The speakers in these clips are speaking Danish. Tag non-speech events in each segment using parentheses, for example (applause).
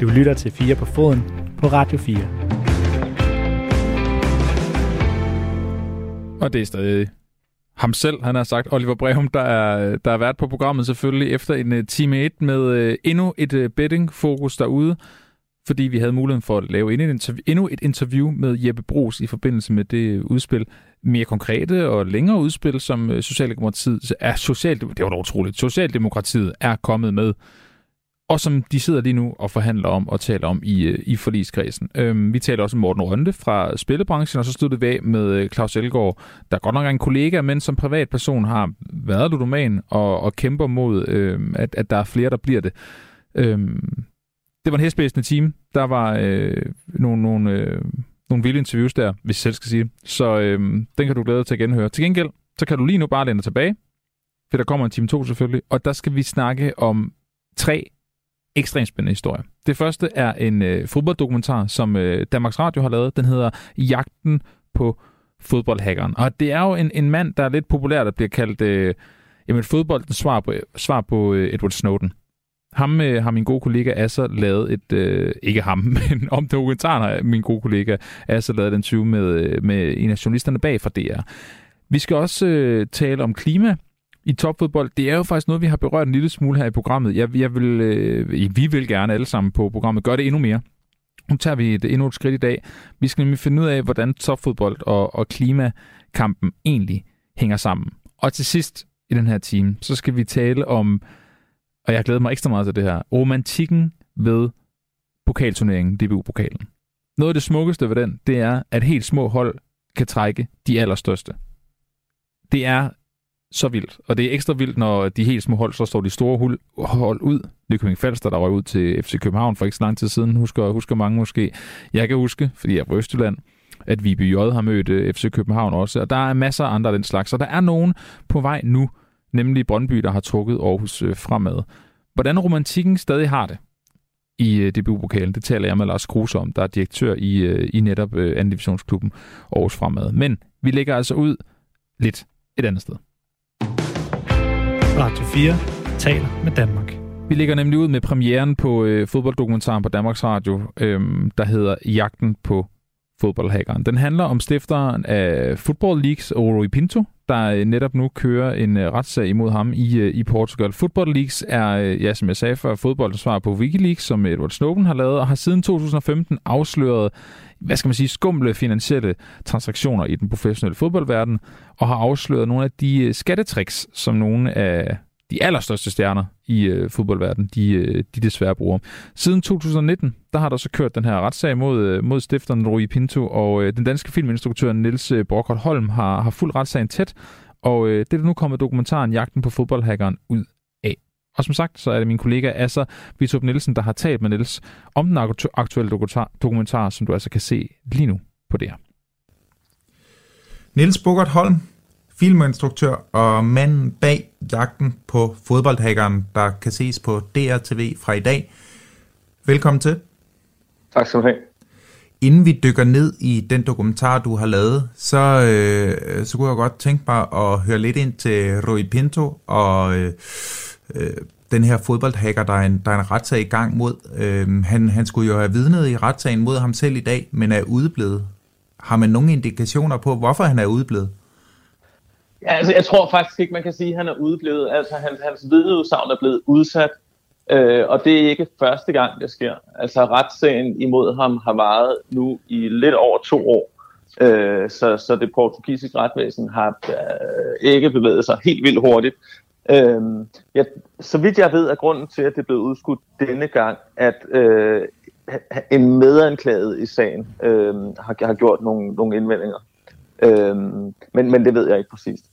Du lytter til 4 på foden på Radio 4. Og det er stadig ham selv, han har sagt, Oliver Brehum, der er, der er været på programmet selvfølgelig efter en øh, time 1 med øh, endnu et øh, betting-fokus derude, fordi vi havde muligheden for at lave endnu et, interview, endnu et interview med Jeppe Brugs i forbindelse med det udspil. Mere konkrete og længere udspil, som øh, Socialdemokratiet er, social, det var da utroligt, Socialdemokratiet er kommet med og som de sidder lige nu og forhandler om og taler om i, øh, i forligskredsen. Øhm, vi taler også med Morten Rønde fra spillebranchen, og så stod det af med øh, Claus Elgaard, der godt nok er en kollega, men som privatperson har været ludoman og, og kæmper mod, øhm, at, at der er flere, der bliver det. Øhm, det var en hestblæsende team. Der var øh, nogle, nogle, øh, nogle vilde interviews der, hvis jeg selv skal sige Så øh, den kan du glæde dig til at genhøre. Til gengæld, så kan du lige nu bare lande tilbage, for der kommer en time 2 selvfølgelig, og der skal vi snakke om tre ekstremt spændende historier. Det første er en øh, fodbolddokumentar, som øh, Danmarks Radio har lavet. Den hedder Jagten på fodboldhackeren. Og det er jo en, en mand, der er lidt populær, der bliver kaldt øh, jamen, fodboldens svar på, svar på øh, Edward Snowden. Ham øh, har min gode kollega Asser lavet et, øh, ikke ham, (laughs) men om dokumentaren har min gode kollega Asser lavet den 20 med, øh, med en af journalisterne bag fra DR. Vi skal også øh, tale om klima, i topfodbold, det er jo faktisk noget, vi har berørt en lille smule her i programmet. Jeg, jeg vil, øh, vi vil gerne alle sammen på programmet gøre det endnu mere. Nu tager vi et, endnu et skridt i dag. Vi skal nemlig finde ud af, hvordan topfodbold og, og klimakampen egentlig hænger sammen. Og til sidst i den her time, så skal vi tale om, og jeg glæder mig ekstra meget til det her, romantikken ved pokalturneringen, DBU-pokalen. Noget af det smukkeste ved den, det er, at helt små hold kan trække de allerstørste. Det er så vildt. Og det er ekstra vildt, når de helt små hold, så står de store hold ud. Nykøbing Falster, der røg ud til FC København for ikke så lang tid siden, husker, husker mange måske. Jeg kan huske, fordi jeg er på Østjylland, at Viby J har mødt øh, FC København også, og der er masser af andre af den slags. Så der er nogen på vej nu, nemlig Brøndby, der har trukket Aarhus øh, fremad. Hvordan romantikken stadig har det i øh, DBU-pokalen, det taler jeg med Lars Kruse om, der er direktør i, i netop anden divisionsklubben Aarhus fremad. Men vi lægger altså ud lidt et andet sted. Radio 4 taler med Danmark. Vi ligger nemlig ud med premieren på øh, fodbolddokumentaren på Danmarks Radio, øh, der hedder Jagten på fodboldhackeren. Den handler om stifteren af Football Leagues, Rui Pinto, der øh, netop nu kører en øh, retssag imod ham i, øh, i Portugal. Football Leagues er, ja, som jeg sagde før, fodboldens svar på Wikileaks, som Edward Snowden har lavet, og har siden 2015 afsløret, hvad skal man sige, skumle finansielle transaktioner i den professionelle fodboldverden, og har afsløret nogle af de skattetricks, som nogle af de allerstørste stjerner i øh, fodboldverdenen, de, øh, de desværre bruger. Siden 2019, der har der så kørt den her retssag mod, øh, mod stifteren Rui Pinto, og øh, den danske filminstruktør Niels øh, Brockholt Holm har, har fuldt retssagen tæt, og øh, det er nu kommet dokumentaren Jagten på fodboldhackeren ud af. Og som sagt, så er det min kollega Asser Vitrup Nielsen, der har talt med Niels om den aktuelle dokumentar, dokumentar, som du altså kan se lige nu på det her. Niels Bogert Holm, filminstruktør og manden bag jagten på fodboldhackeren, der kan ses på DRTV fra i dag. Velkommen til. Tak skal du have. Inden vi dykker ned i den dokumentar, du har lavet, så, øh, så kunne jeg godt tænke mig at høre lidt ind til Rui Pinto og øh, øh, den her fodboldhacker, der er en, der er en retssag i gang mod. Øh, han, han skulle jo have vidnet i retssagen mod ham selv i dag, men er udeblevet. Har man nogle indikationer på, hvorfor han er udeblevet? Ja, altså, jeg tror faktisk ikke, man kan sige, at han er udeblevet. Altså, hans, hans vidneudsagn er blevet udsat, øh, og det er ikke første gang, det sker. Altså, retssagen imod ham har varet nu i lidt over to år. Øh, så, så det portugisiske retvæsen har øh, ikke bevæget sig helt vildt hurtigt. Øh, ja, så vidt jeg ved, er grunden til, at det blev udskudt denne gang, at øh, en medanklaget i sagen øh, har, har gjort nogle, nogle indvendinger. Øhm, men, men det ved jeg ikke præcist.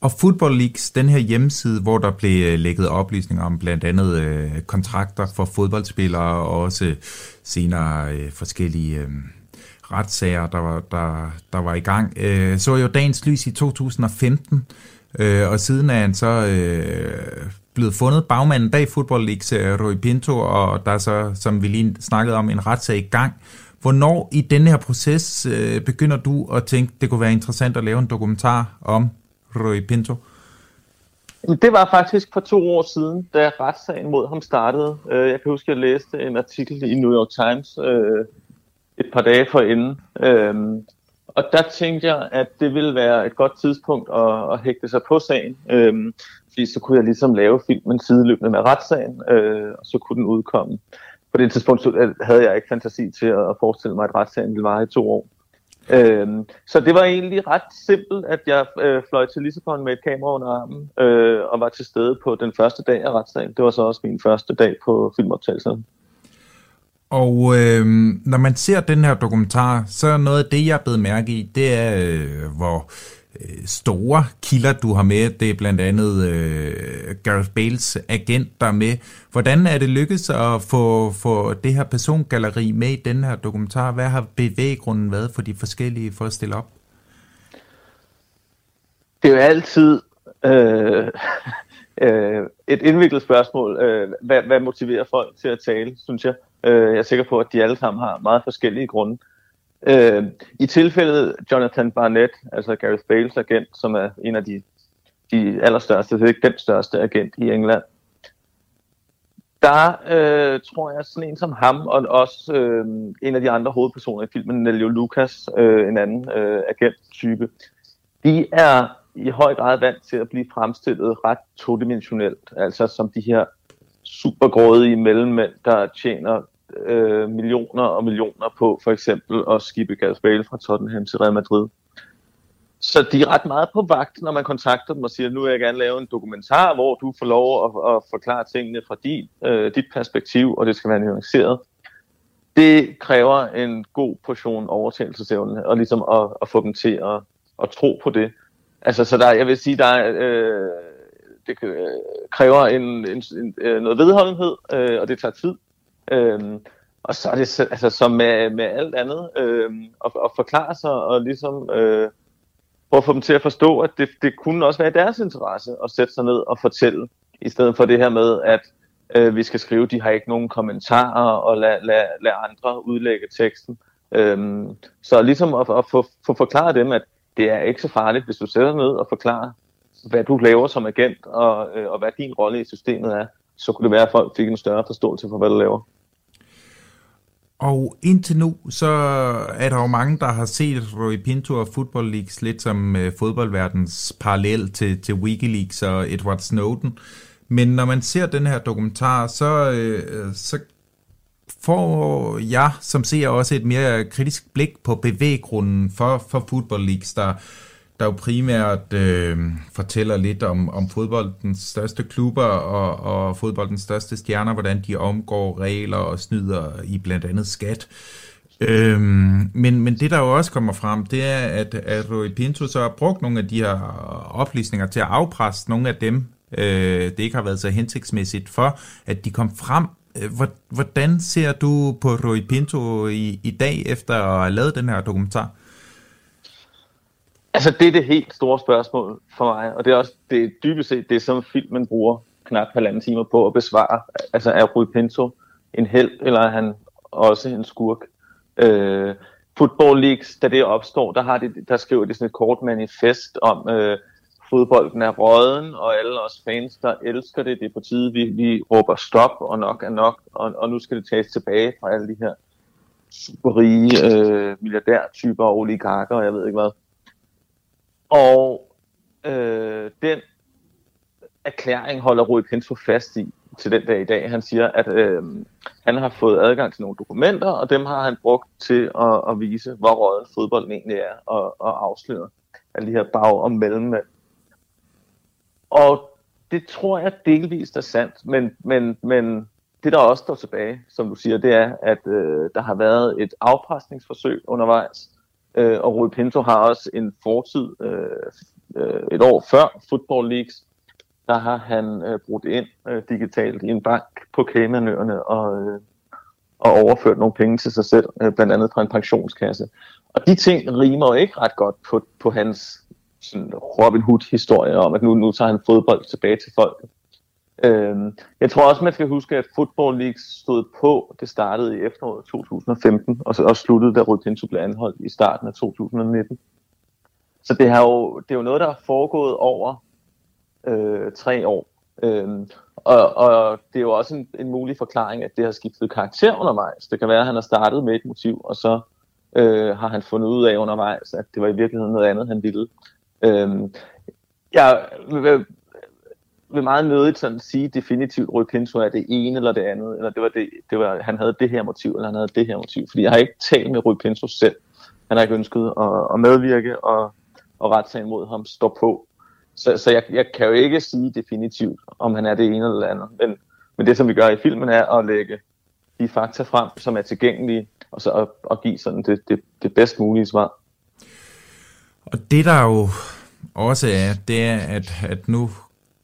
Og Football Leagues, den her hjemmeside, hvor der blev lækket lægget oplysninger om blandt andet øh, kontrakter for fodboldspillere, og også øh, senere øh, forskellige øh, retssager, der var, der, der var i gang, øh, så jo dagens lys i 2015, øh, og siden er han så øh, blevet fundet bagmanden bag Football Leagues, øh, Rui Pinto, og der er så, som vi lige snakkede om, en retssag i gang. Hvornår i denne her proces øh, begynder du at tænke, det kunne være interessant at lave en dokumentar om Rui Pinto? Det var faktisk for to år siden, da retssagen mod ham startede. Øh, jeg kan huske, at jeg læste en artikel i New York Times øh, et par dage forinden. Øhm, og der tænkte jeg, at det ville være et godt tidspunkt at, at hægte sig på sagen. Øhm, fordi så kunne jeg ligesom lave filmen sideløbende med retssagen, øh, og så kunne den udkomme. På det tidspunkt øh, havde jeg ikke fantasi til at forestille mig, at retssagen ville vare i to år. Øhm, så det var egentlig ret simpelt, at jeg øh, fløj til Lissabon med et kamera under armen øh, og var til stede på den første dag af retssagen. Det var så også min første dag på filmoptagelsen. Og øh, når man ser den her dokumentar, så er noget af det, jeg er blevet mærke i, det er, øh, hvor Øh, store kilder du har med. Det er blandt andet øh, Gareth Bales agent, der er med. Hvordan er det lykkedes at få, få det her persongalleri med i den her dokumentar? Hvad har bevæggrunden været for de forskellige for at stille op? Det er jo altid øh, (laughs) øh, et indviklet spørgsmål. Øh, hvad, hvad motiverer folk til at tale, synes jeg. Øh, jeg er sikker på, at de alle sammen har meget forskellige grunde. Øh, Øh, I tilfældet Jonathan Barnett, altså Gareth Bales agent, som er en af de, de allerstørste, det er ikke den største agent i England, der øh, tror jeg, sådan en som ham, og også øh, en af de andre hovedpersoner i filmen, Nelio Lucas, øh, en anden øh, agenttype, de er i høj grad vant til at blive fremstillet ret todimensionelt, altså som de her supergrådige mellemmænd, der tjener øh, millioner og millioner på for eksempel at skibe Gareth Bale fra Tottenham til Real Madrid. Så de er ret meget på vagt, når man kontakter dem og siger, nu vil jeg gerne lave en dokumentar, hvor du får lov at, at forklare tingene fra din, øh, dit perspektiv, og det skal være nuanceret. Det kræver en god portion overtagelsesevne, og ligesom at, at få dem til at, at tro på det. Altså, så der, jeg vil sige, der er, øh, det øh, kræver en, en, en, øh, noget vedholdenhed, øh, og det tager tid. Øhm, og så er det altså, som med, med alt andet, øhm, at, at forklare sig og ligesom øh, prøve at få dem til at forstå, at det, det kunne også være i deres interesse at sætte sig ned og fortælle, i stedet for det her med, at øh, vi skal skrive, de har ikke nogen kommentarer, og lad, lad, lad andre udlægge teksten. Øhm, så ligesom at, at få, få forklaret dem, at det er ikke så farligt, hvis du sætter ned og forklarer, hvad du laver som agent, og, øh, og hvad din rolle i systemet er, så kunne det være, at folk fik en større forståelse for, hvad du laver. Og indtil nu, så er der jo mange, der har set Roy Pinto og Football Leagues lidt som øh, fodboldverdens parallel til, til Wikileaks og Edward Snowden. Men når man ser den her dokumentar, så, øh, så får jeg som ser også et mere kritisk blik på bevæggrunden for, for Football Leagues, der, der jo primært øh, fortæller lidt om, om fodboldens største klubber og, og fodboldens største stjerner, hvordan de omgår regler og snyder i blandt andet skat. Øhm, men, men det der jo også kommer frem, det er, at, at Rui Pinto så har brugt nogle af de her oplysninger til at afpresse nogle af dem, øh, det ikke har været så hensigtsmæssigt for, at de kom frem. Øh, hvordan ser du på Rui Pinto i, i dag, efter at have lavet den her dokumentar? Altså, det er det helt store spørgsmål for mig, og det er også det dybest set det, som filmen bruger knap halvanden timer på at besvare. Altså, er Rui Pinto en held, eller er han også en skurk? Øh, Football Leagues, da det opstår, der, har de, der skriver de sådan et kort manifest om, øh, fodbolden er råden, og alle os fans, der elsker det, det er på tide, vi, vi råber stop, og nok er nok, og, og nu skal det tages tilbage fra alle de her superrige øh, milliardærtyper og oligarker, og jeg ved ikke hvad. Og øh, den erklæring holder Rui Pinto fast i til den dag i dag. Han siger, at øh, han har fået adgang til nogle dokumenter, og dem har han brugt til at, at vise, hvor råden fodbolden egentlig er, og, og afsløre alle de her bag- og mellemmænd. Og det tror jeg delvist er sandt, men, men, men det der også står tilbage, som du siger, det er, at øh, der har været et afpresningsforsøg undervejs, Øh, og Rui Pinto har også en fortid øh, øh, et år før Football Leagues. Der har han øh, brugt ind øh, digitalt i en bank på Caymanøerne og, øh, og overført nogle penge til sig selv, øh, blandt andet fra en pensionskasse. Og de ting rimer jo ikke ret godt på, på hans sådan Robin Hood-historie om, at nu, nu tager han fodbold tilbage til folket. Øhm, jeg tror også, man skal huske, at Football League stod på. Det startede i efteråret 2015, og, så, og sluttede, da Rui blev anholdt i starten af 2019. Så det, har jo, det er jo noget, der er foregået over øh, tre år. Øh, og, og det er jo også en, en mulig forklaring, at det har skiftet karakter undervejs. Det kan være, at han har startet med et motiv, og så øh, har han fundet ud af undervejs, at det var i virkeligheden noget andet, han ville. Øh, jeg vil, vil meget nødigt sådan sige definitivt, at Rui Pinto er det ene eller det andet, eller det var det, det var, han havde det her motiv, eller han havde det her motiv. Fordi jeg har ikke talt med Rui Pinto selv. Han har ikke ønsket at, at medvirke, og, og retssagen mod ham står på. Så, så jeg, jeg kan jo ikke sige definitivt, om han er det ene eller det andet. Men, men det, som vi gør i filmen, er at lægge de fakta frem, som er tilgængelige, og så at, at give sådan det, det, det bedst mulige svar. Og det der jo også er, det er, at, at nu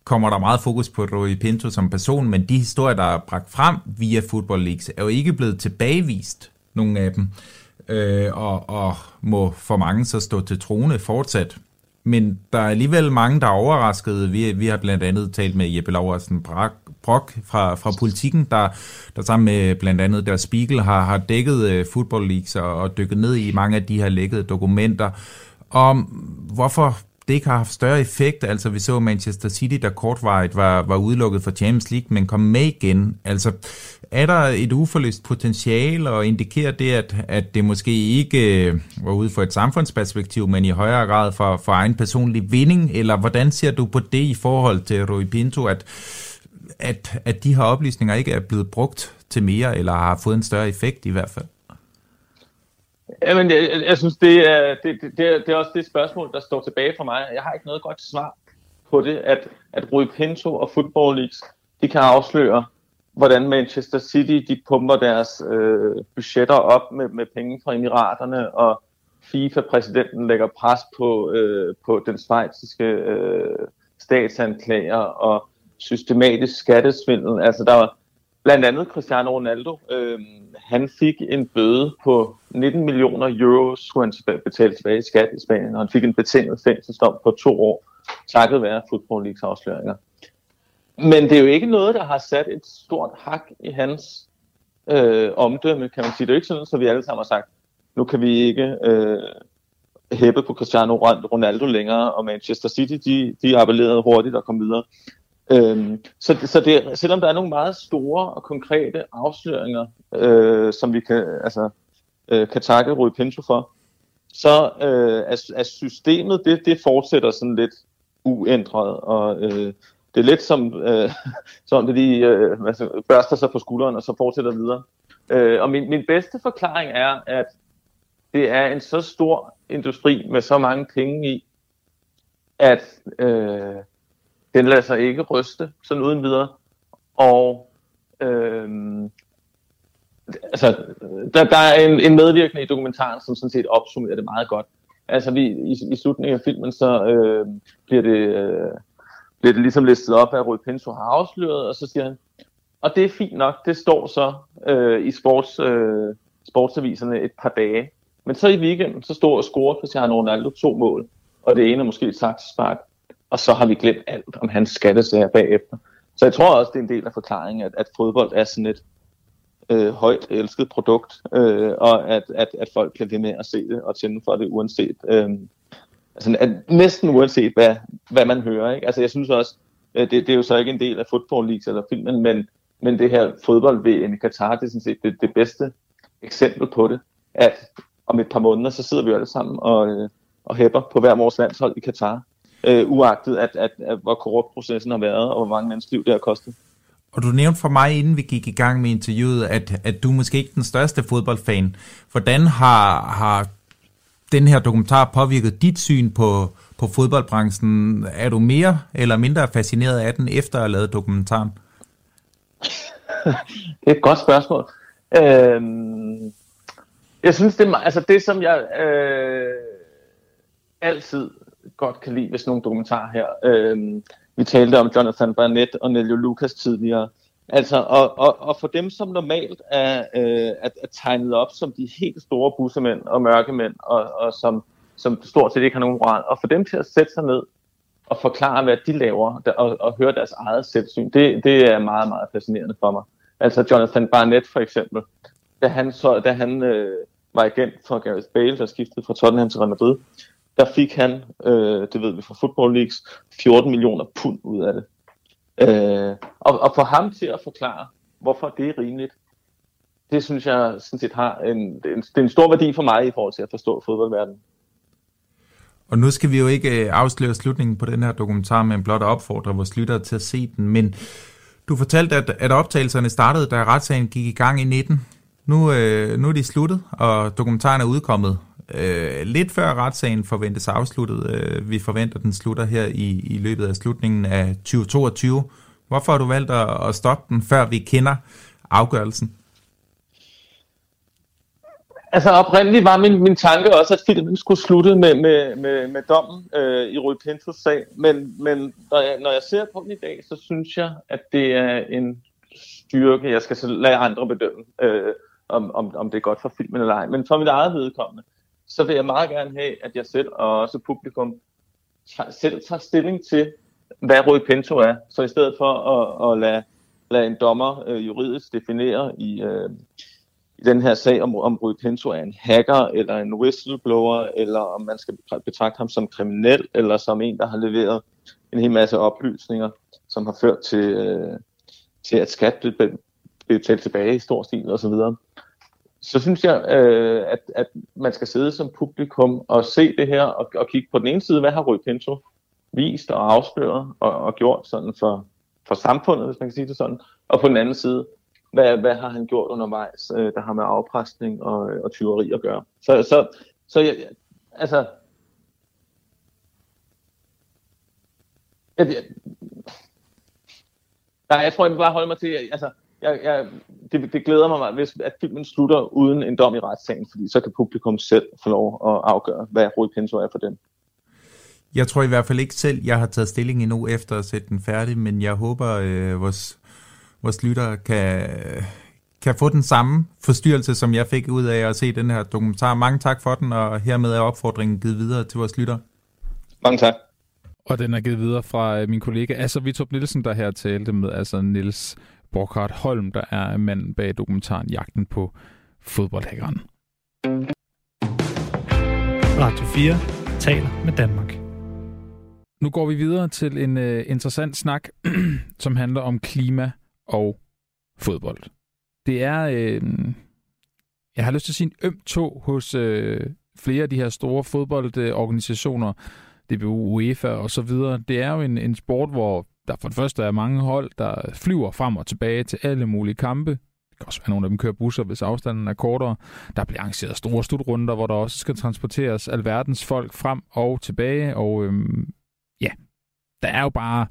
kommer der meget fokus på Rui Pinto som person, men de historier, der er bragt frem via Football Leagues, er jo ikke blevet tilbagevist, nogle af dem, øh, og, og må for mange så stå til trone fortsat. Men der er alligevel mange, der er overraskede. Vi, vi har blandt andet talt med Jeppe Lauersen Brock fra, fra Politiken, der, der sammen med blandt andet Der Spiegel har, har dækket øh, Football Leagues og, og dykket ned i mange af de her lækkede dokumenter. Om hvorfor det ikke har haft større effekt. Altså vi så Manchester City, der kortvarigt var, var udelukket fra Champions League, men kom med igen. Altså er der et uforløst potentiale, og indikerer det, at, at det måske ikke øh, var ude for et samfundsperspektiv, men i højere grad for, for egen personlig vinding? Eller hvordan ser du på det i forhold til Rui Pinto, at, at, at de her oplysninger ikke er blevet brugt til mere, eller har fået en større effekt i hvert fald? Jamen, jeg, jeg synes, det er, det, det, det, er, det er også det spørgsmål, der står tilbage for mig. Jeg har ikke noget godt svar på det, at, at Rui Pinto og Football Leagues, de kan afsløre, hvordan Manchester City, de pumper deres øh, budgetter op med, med penge fra Emiraterne, og FIFA-præsidenten lægger pres på, øh, på den svejtiske øh, statsanklager og systematisk skattesvindel. Altså, der var blandt andet Cristiano Ronaldo, øh, han fik en bøde på 19 millioner euro, skulle han betale tilbage i skat i Spanien, og han fik en betinget fængselsdom på to år, takket være Football Leagues afsløringer. Men det er jo ikke noget, der har sat et stort hak i hans øh, omdømme, kan man sige. Det er jo ikke sådan, så vi alle sammen har sagt, nu kan vi ikke øh, hæppe på Cristiano Ronaldo længere, og Manchester City, de, de appellerede hurtigt og kom videre. Øhm, så så det, selvom der er nogle meget store og konkrete afsløringer, øh, som vi kan, altså, øh, kan takke Rui Pinto for, så øh, er, er systemet, det, det fortsætter sådan lidt uændret, og øh, det er lidt som, øh, (laughs) som det lige øh, altså, børster sig på skulderen, og så fortsætter videre. Øh, og min, min bedste forklaring er, at det er en så stor industri med så mange penge i, at øh, den lader sig ikke ryste sådan uden videre. Og øhm, altså, der, der er en, en medvirkende i dokumentaren, som sådan set opsummerer det meget godt. Altså vi, i, i slutningen af filmen, så øh, bliver, det, øh, bliver det ligesom listet op, at Rui Pinto har afsløret, og så siger han, og det er fint nok, det står så øh, i sports, øh, sportsaviserne et par dage. Men så i weekenden, så står og scorer Cristiano Ronaldo to mål, og det ene er måske et saksespark og så har vi glemt alt om hans skattesager bagefter. Så jeg tror også, det er en del af forklaringen, at, at fodbold er sådan et øh, højt elsket produkt, øh, og at, at, at folk kan ved med at se det og tænde for det uanset, øh, altså, at, næsten uanset hvad, hvad man hører. Ikke? Altså jeg synes også, øh, det, det er jo så ikke en del af Football League eller filmen, men, men det her fodbold-VM i Katar, det er sådan set det, det bedste eksempel på det, at om et par måneder, så sidder vi alle sammen og, øh, og hæpper på hver vores landshold i Katar øh, uagtet at, at, at, hvor korrupt processen har været, og hvor mange menneskers liv det har kostet. Og du nævnte for mig, inden vi gik i gang med interviewet, at, at du måske ikke den største fodboldfan. Hvordan har, har den her dokumentar påvirket dit syn på, på fodboldbranchen? Er du mere eller mindre fascineret af den, efter at have lavet dokumentaren? (laughs) det er et godt spørgsmål. Øhm, jeg synes, det er, altså det, som jeg øh, altid godt kan lide ved sådan nogle dokumentarer her. Øhm, vi talte om Jonathan Barnett og Nelio Lucas tidligere. Altså, og, og, og for dem, som normalt er, øh, er, er tegnet op som de helt store bussemænd og mørkemænd, og, og som, som stort set ikke har nogen moral, og for dem til at sætte sig ned og forklare, hvad de laver, og, og høre deres eget selvsyn, det, det er meget, meget fascinerende for mig. Altså Jonathan Barnett for eksempel, da han, så, da han øh, var agent for Gareth Bale, der skiftede fra Tottenham til Real Madrid, der fik han, øh, det ved vi fra Football Leagues, 14 millioner pund ud af det. Øh, og, og for ham til at forklare, hvorfor det er rimeligt, det synes jeg sådan set har en, en, det er en stor værdi for mig i forhold til at forstå fodboldverdenen. Og nu skal vi jo ikke øh, afsløre slutningen på den her dokumentar, men blot opfordre vores lyttere til at se den. Men du fortalte, at, at optagelserne startede, da retssagen gik i gang i 19. Nu, øh, nu er de sluttet, og dokumentaren er udkommet. Øh, lidt før retssagen forventes afsluttet. Øh, vi forventer, at den slutter her i, i løbet af slutningen af 2022. Hvorfor har du valgt at, at stoppe den, før vi kender afgørelsen? Altså oprindeligt var min, min tanke også, at filmen skulle slutte med, med, med, med dommen øh, i Rui Pintos sag, men, men når, jeg, når jeg ser på den i dag, så synes jeg, at det er en styrke, jeg skal så lade andre bedømme, øh, om, om, om det er godt for filmen eller ej. Men for mit eget vedkommende, så vil jeg meget gerne have, at jeg selv og også publikum tager, selv tager stilling til, hvad Rui Pinto er. Så i stedet for at, at lade, lade en dommer øh, juridisk definere i... Øh, i den her sag, om, om Rui Pinto er en hacker, eller en whistleblower, eller om man skal betragte ham som kriminel, eller som en, der har leveret en hel masse oplysninger, som har ført til, øh, til at skat blev betalt tilbage i stor stil osv. Så, synes jeg, øh, at, at man skal sidde som publikum og se det her, og, og kigge på den ene side, hvad har Rui Pinto vist og afsløret og, og gjort sådan for, for samfundet, hvis man kan sige det sådan, og på den anden side, hvad, hvad har han gjort undervejs, øh, der har med afpresning og, og tyveri at gøre. Så, så, så jeg, altså, jeg, jeg, nej, jeg tror, jeg vil bare holde mig til, altså, jeg, jeg, det, det glæder mig, hvis at filmen slutter uden en dom i retssagen, fordi så kan publikum selv få lov at afgøre, hvad Rui Pinto er for dem. Jeg tror i hvert fald ikke selv, jeg har taget stilling endnu efter at sætte den færdig, men jeg håber, øh, vores vores lyttere kan, kan få den samme forstyrrelse, som jeg fik ud af at se den her dokumentar. Mange tak for den, og hermed er opfordringen givet videre til vores lyttere. Mange tak. Og den er givet videre fra øh, min kollega Asser Vitrup Nielsen, der her talte med altså Nils Borkhardt Holm, der er manden bag dokumentaren Jagten på fodboldhackeren. Radio 4 taler med Danmark. Nu går vi videre til en uh, interessant snak, (clears throat) som handler om klima og fodbold. Det er, øh, jeg har lyst til at sige en øm tog hos øh, flere af de her store fodboldorganisationer, DBU, UEFA og så videre. Det er jo en, en sport, hvor der for det første er mange hold, der flyver frem og tilbage til alle mulige kampe. Det kan også være, at nogle af dem kører busser, hvis afstanden er kortere. Der bliver arrangeret store slutrunder, hvor der også skal transporteres alverdens folk frem og tilbage. Og øhm, ja, der er jo bare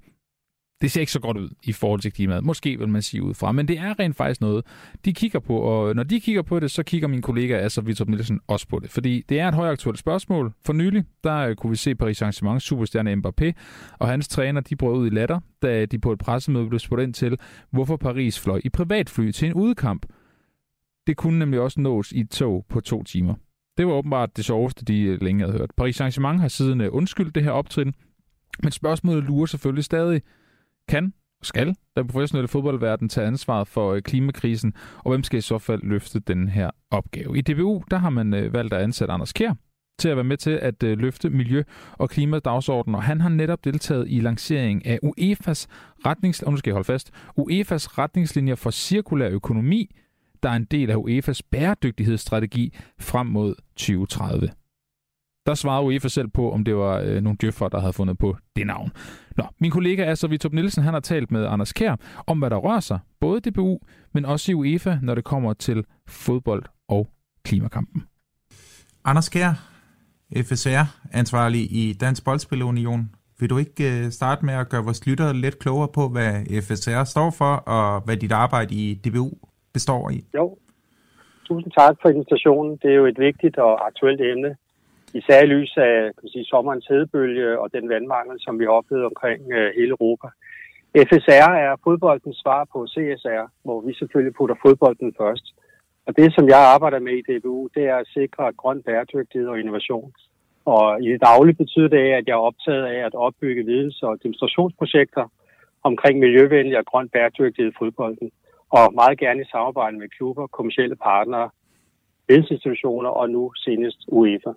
det ser ikke så godt ud i forhold til klimaet. Måske vil man sige ud fra, men det er rent faktisk noget, de kigger på. Og når de kigger på det, så kigger min kollega altså Vitrup Nielsen også på det. Fordi det er et højaktuelt spørgsmål. For nylig, der øh, kunne vi se Paris Saint-Germain superstjerne Mbappé og hans træner, de brød ud i latter, da de på et pressemøde blev spurgt ind til, hvorfor Paris fløj i privatfly til en udkamp. Det kunne nemlig også nås i et tog på to timer. Det var åbenbart det sjoveste, de øh, længe havde hørt. Paris Saint-Germain har siden øh, undskyldt det her optrin, men spørgsmålet lurer selvfølgelig stadig, kan og skal den professionelle fodboldverden tage ansvaret for øh, klimakrisen, og hvem skal i så fald løfte den her opgave? I DBU der har man øh, valgt at ansætte Anders Kjær til at være med til at øh, løfte miljø- og klimadagsordenen, og han har netop deltaget i lancering af UEFA's retnings... nu skal jeg holde fast. UEFA's retningslinjer for cirkulær økonomi, der er en del af UEFA's bæredygtighedsstrategi frem mod 2030. Der svarede UEFA selv på, om det var øh, nogle djøffer, der havde fundet på det navn. Nå, min kollega Asser Vitrup Nielsen, han har talt med Anders Kær om, hvad der rører sig, både i DBU, men også i UEFA, når det kommer til fodbold og klimakampen. Anders Kær, FSR, ansvarlig i Dansk Boldspilunion. Vil du ikke øh, starte med at gøre vores lyttere lidt klogere på, hvad FSR står for, og hvad dit arbejde i DBU består i? Jo, tusind tak for invitationen. Det er jo et vigtigt og aktuelt emne, især i lys af kan man sige, sommerens hedebølge og den vandmangel, som vi oplevede omkring øh, hele Europa. FSR er fodboldens svar på CSR, hvor vi selvfølgelig putter fodbolden først. Og det, som jeg arbejder med i DBU, det er at sikre grøn bæredygtighed og innovation. Og i det daglige betyder det, at jeg er optaget af at opbygge videns- og demonstrationsprojekter omkring miljøvenlig og grøn bæredygtighed i fodbolden. Og meget gerne i samarbejde med klubber, kommersielle partnere, vidensinstitutioner og nu senest UEFA.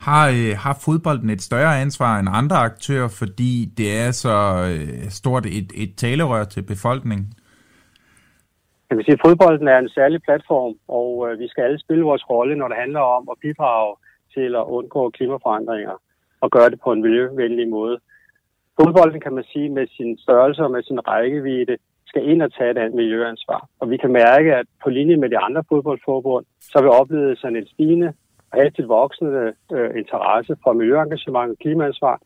Har, øh, har fodbolden et større ansvar end andre aktører, fordi det er så øh, stort et, et talerør til befolkningen? Jeg vil sige, at fodbolden er en særlig platform, og øh, vi skal alle spille vores rolle, når det handler om at bidrage til at undgå klimaforandringer og gøre det på en miljøvenlig måde. Fodbolden, kan man sige, med sin størrelse og med sin rækkevidde, skal ind og tage et miljøansvar. Og vi kan mærke, at på linje med de andre fodboldforbund, så har vi oplevet sådan en stigende hastigt voksende øh, interesse for miljøengagement og klimaansvar.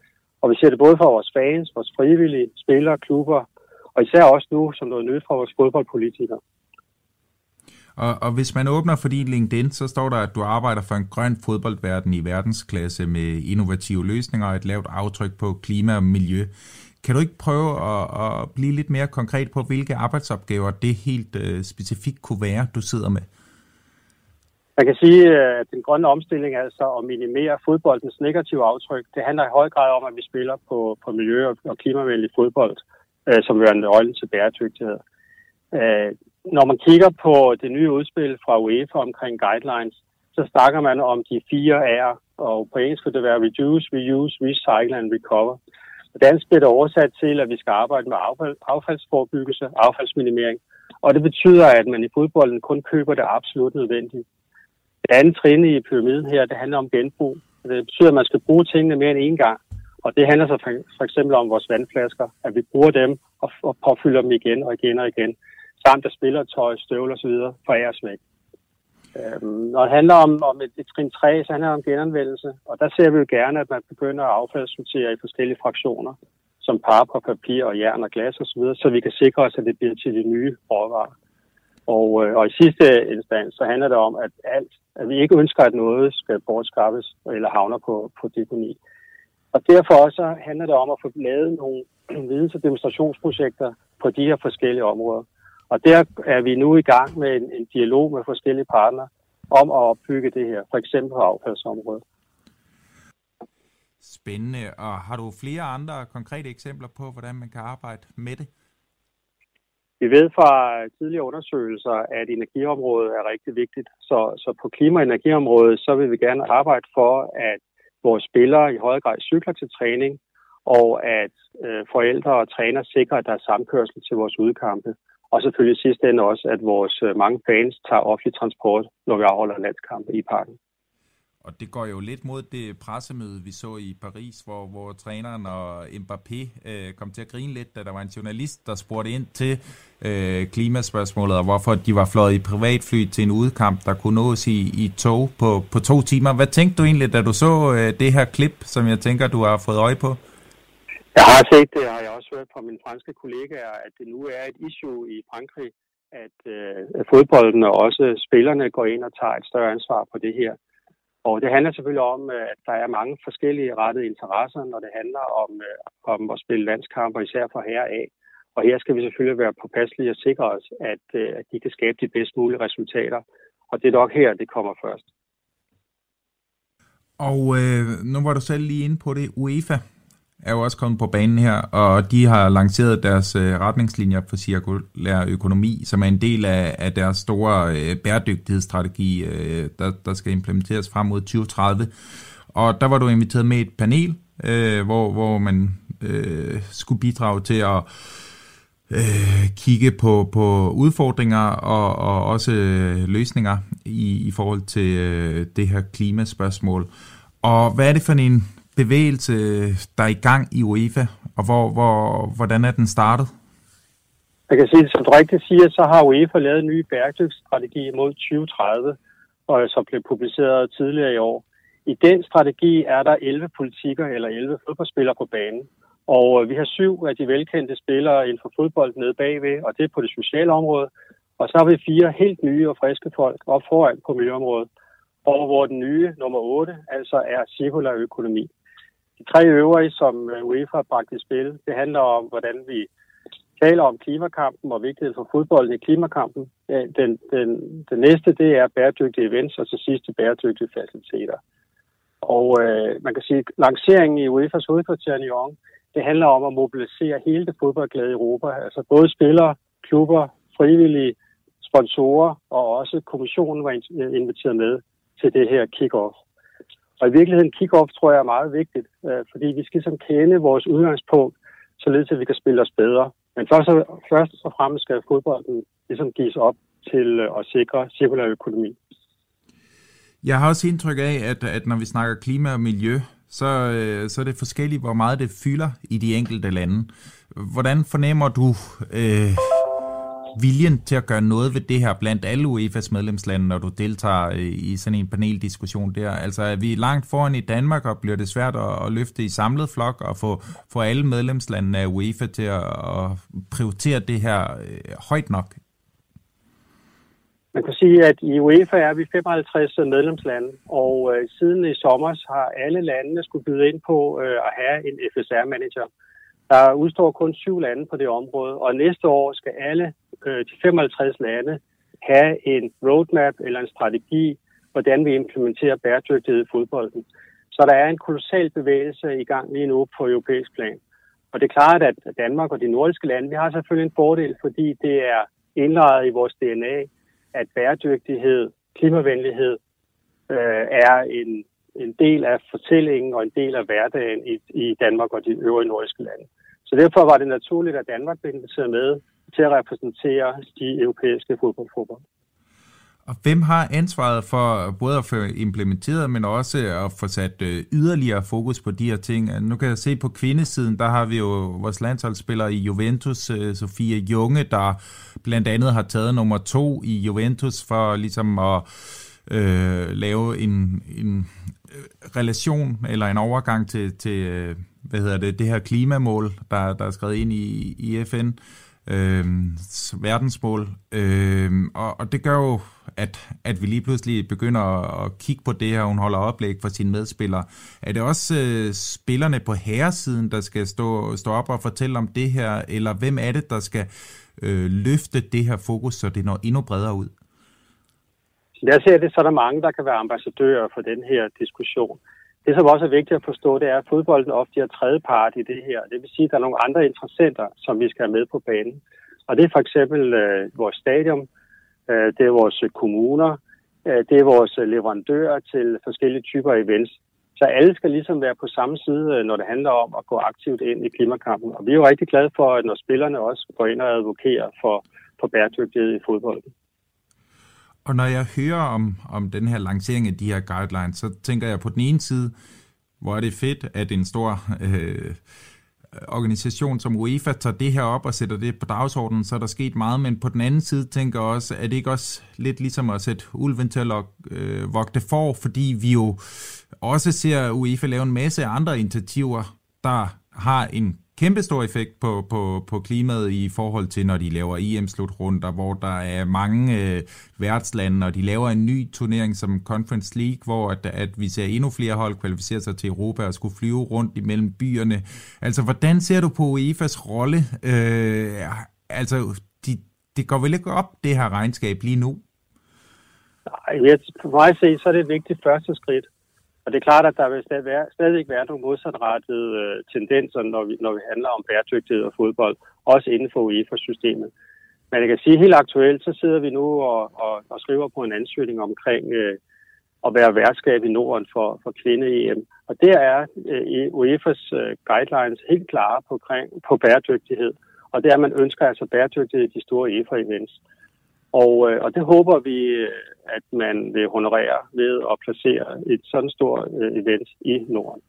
Og vi ser det både for vores fans, vores frivillige, spillere, klubber, og især også nu som noget nyt for vores fodboldpolitikere. Og, og hvis man åbner for din LinkedIn, så står der, at du arbejder for en grøn fodboldverden i verdensklasse med innovative løsninger og et lavt aftryk på klima og miljø. Kan du ikke prøve at, at blive lidt mere konkret på, hvilke arbejdsopgaver det helt øh, specifikt kunne være, du sidder med? Man kan sige, at den grønne omstilling, altså at minimere fodboldens negative aftryk, det handler i høj grad om, at vi spiller på, på miljø- og klimavenlig fodbold, øh, som er nøglen til bæredygtighed. Øh, når man kigger på det nye udspil fra UEFA omkring guidelines, så snakker man om de fire R'er, og på engelsk vil det være reduce, reuse, recycle and recover. På dansk bliver det oversat til, at vi skal arbejde med affald, affaldsforbyggelse, affaldsminimering, og det betyder, at man i fodbolden kun køber det absolut nødvendige. Det andet trin i pyramiden her, det handler om genbrug. Det betyder, at man skal bruge tingene mere end én gang. Og det handler så for, for eksempel om vores vandflasker, at vi bruger dem og, og påfylder dem igen og igen og igen. Samt at spillertøj, støvler osv. foræres væk. Øhm, når det handler om, om et, et trin 3, så handler det om genanvendelse. Og der ser vi jo gerne, at man begynder at affaldssortere i forskellige fraktioner, som pap og papir og jern og glas osv., så, så vi kan sikre os, at det bliver til de nye råvarer. Og, øh, og i sidste instans, så handler det om, at alt, at vi ikke ønsker, at noget skal bortskaffes eller havner på, på deponi. Og derfor også handler det om at få lavet nogle (clears throat) videns- og demonstrationsprojekter på de her forskellige områder. Og der er vi nu i gang med en, en dialog med forskellige partnere om at opbygge det her, for eksempel på affaldsområdet. Spændende. Og har du flere andre konkrete eksempler på, hvordan man kan arbejde med det? Vi ved fra tidligere undersøgelser, at energiområdet er rigtig vigtigt. Så, så på klima- og energiområdet, så vil vi gerne arbejde for, at vores spillere i højere grad cykler til træning, og at øh, forældre og træner sikrer, at der er samkørsel til vores udkampe. Og selvfølgelig sidst ende også, at vores øh, mange fans tager offentlig transport, når vi afholder landskampe i parken. Og det går jo lidt mod det pressemøde, vi så i Paris, hvor, hvor træneren og Mbappé øh, kom til at grine lidt, da der var en journalist, der spurgte ind til øh, klimaspørgsmålet, og hvorfor de var fløjet i privatfly til en udkamp, der kunne nås i, i tog på, på to timer. Hvad tænkte du egentlig, da du så øh, det her klip, som jeg tænker, du har fået øje på? Jeg har set det, og jeg har også hørt fra mine franske kollegaer, at det nu er et issue i Frankrig, at øh, fodbolden og også spillerne går ind og tager et større ansvar på det her. Og det handler selvfølgelig om, øh, at der er mange forskellige rettede interesser, når det handler om, øh, om at spille landskamper, især for herre af. Og her skal vi selvfølgelig være påpasselige og sikre os, at, øh, at de kan skabe de bedst mulige resultater. Og det er nok her, det kommer først. Og øh, nu var du selv lige inde på det. UEFA er jo også kommet på banen her, og de har lanceret deres øh, retningslinjer for cirkulær økonomi, som er en del af, af deres store øh, bæredygtighedsstrategi, øh, der, der skal implementeres frem mod 2030. Og der var du inviteret med et panel, øh, hvor, hvor man øh, skulle bidrage til at øh, kigge på, på udfordringer og, og også øh, løsninger i, i forhold til øh, det her klimaspørgsmål. Og hvad er det for en bevægelse, der er i gang i UEFA, og hvor, hvor, hvordan er den startet? Jeg kan sige, som du rigtigt siger, så har UEFA lavet en ny bæredygtighedsstrategi mod 2030, og som blev publiceret tidligere i år. I den strategi er der 11 politikker eller 11 fodboldspillere på banen. Og øh, vi har syv af de velkendte spillere inden for fodbold nede bagved, og det er på det sociale område. Og så har vi fire helt nye og friske folk op foran på miljøområdet, og hvor den nye nummer 8 altså er cirkulær økonomi. De tre øvrige, som øh, UEFA har bragt i spil, det handler om, hvordan vi taler om klimakampen og vigtigheden for fodbolden i klimakampen. Den, den, den næste, det er bæredygtige events, og til sidst de bæredygtige faciliteter. Og øh, man kan sige, at lanceringen i UEFA's hovedkvarter i Lyon, det handler om at mobilisere hele det fodboldglade i Europa. Altså både spillere, klubber, frivillige, sponsorer og også kommissionen var inviteret med til det her kick-off. Og i virkeligheden, kick-off tror jeg er meget vigtigt, øh, fordi vi skal ligesom kende vores udgangspunkt, således at vi kan spille os bedre. Men først og, først og fremmest skal fodbolden ligesom gives op til øh, at sikre cirkulær økonomi. Jeg har også indtryk af, at, at når vi snakker klima og miljø, så, øh, så er det forskelligt, hvor meget det fylder i de enkelte lande. Hvordan fornemmer du øh, viljen til at gøre noget ved det her blandt alle UEFA's medlemslande, når du deltager øh, i sådan en paneldiskussion der? Altså er vi langt foran i Danmark, og bliver det svært at, at løfte i samlet flok og få, få alle medlemslandene af UEFA til at, at prioritere det her øh, højt nok? Man kan sige, at i UEFA er vi 55 medlemslande, og øh, siden i sommer har alle landene skulle byde ind på øh, at have en FSR-manager. Der udstår kun syv lande på det område, og næste år skal alle øh, de 55 lande have en roadmap eller en strategi, hvordan vi implementerer bæredygtighed i fodbolden. Så der er en kolossal bevægelse i gang lige nu på europæisk plan. Og det er klart, at Danmark og de nordiske lande, vi har selvfølgelig en fordel, fordi det er indlejret i vores DNA, at bæredygtighed, klimavenlighed øh, er en, en del af fortællingen og en del af hverdagen i, i Danmark og de øvrige nordiske lande. Så derfor var det naturligt, at Danmark blev inviteret med til at repræsentere de europæiske fodboldforbund. Og hvem har ansvaret for både at få implementeret, men også at få sat øh, yderligere fokus på de her ting? Nu kan jeg se på kvindesiden, der har vi jo vores landsholdsspiller i Juventus, Sofia Sofie Junge, der blandt andet har taget nummer to i Juventus for ligesom at øh, lave en, en øh, relation eller en overgang til, til hvad hedder det, det her klimamål, der, der er skrevet ind i, i FN øh, verdensmål. Øh, og, og det gør jo, at, at vi lige pludselig begynder at, at kigge på det her, hun holder oplæg for sine medspillere. Er det også øh, spillerne på herresiden, der skal stå, stå op og fortælle om det her, eller hvem er det, der skal øh, løfte det her fokus, så det når endnu bredere ud? Jeg ser det, så er der mange, der kan være ambassadører for den her diskussion. Det, som også er vigtigt at forstå, det er, at fodbolden ofte er tredje part i det her. Det vil sige, at der er nogle andre interessenter, som vi skal have med på banen. Og det er for eksempel øh, vores stadion, øh, det er vores kommuner, øh, det er vores leverandører til forskellige typer events. Så alle skal ligesom være på samme side, øh, når det handler om at gå aktivt ind i klimakampen. Og vi er jo rigtig glade for, at når spillerne også går ind og advokerer for, for bæredygtighed i fodbolden. Og når jeg hører om, om den her lancering af de her guidelines, så tænker jeg på den ene side, hvor er det fedt, at en stor øh, organisation som UEFA tager det her op og sætter det på dagsordenen, så er der sket meget, men på den anden side tænker jeg også, er det ikke også lidt ligesom at sætte ulven til at øh, vogte for, fordi vi jo også ser UEFA lave en masse andre initiativer, der har en kæmpestor effekt på, på, på klimaet i forhold til, når de laver EM-slutrunder, hvor der er mange øh, værtslande, og de laver en ny turnering som Conference League, hvor at, at vi ser endnu flere hold kvalificere sig til Europa og skulle flyve rundt imellem byerne. Altså, hvordan ser du på UEFA's rolle? Øh, altså, de, det går vel ikke op, det her regnskab lige nu? Nej, for mig at se, så er det et vigtigt første skridt. Og det er klart, at der vil stadig være, stadig være nogle modsatrettede øh, tendenser, når vi, når vi handler om bæredygtighed og fodbold, også inden for UEFA-systemet. Men jeg kan sige helt aktuelt, så sidder vi nu og, og, og skriver på en ansøgning omkring øh, at være værtskab i Norden for, for kvinde-EM. Og der er øh, UEFA's øh, guidelines helt klare på, på bæredygtighed. Og det er, at man ønsker altså bæredygtighed i de store UEFA-events. Og, øh, og det håber vi, øh, at man vil honorere ved at placere et sådan stort øh, event i Norden.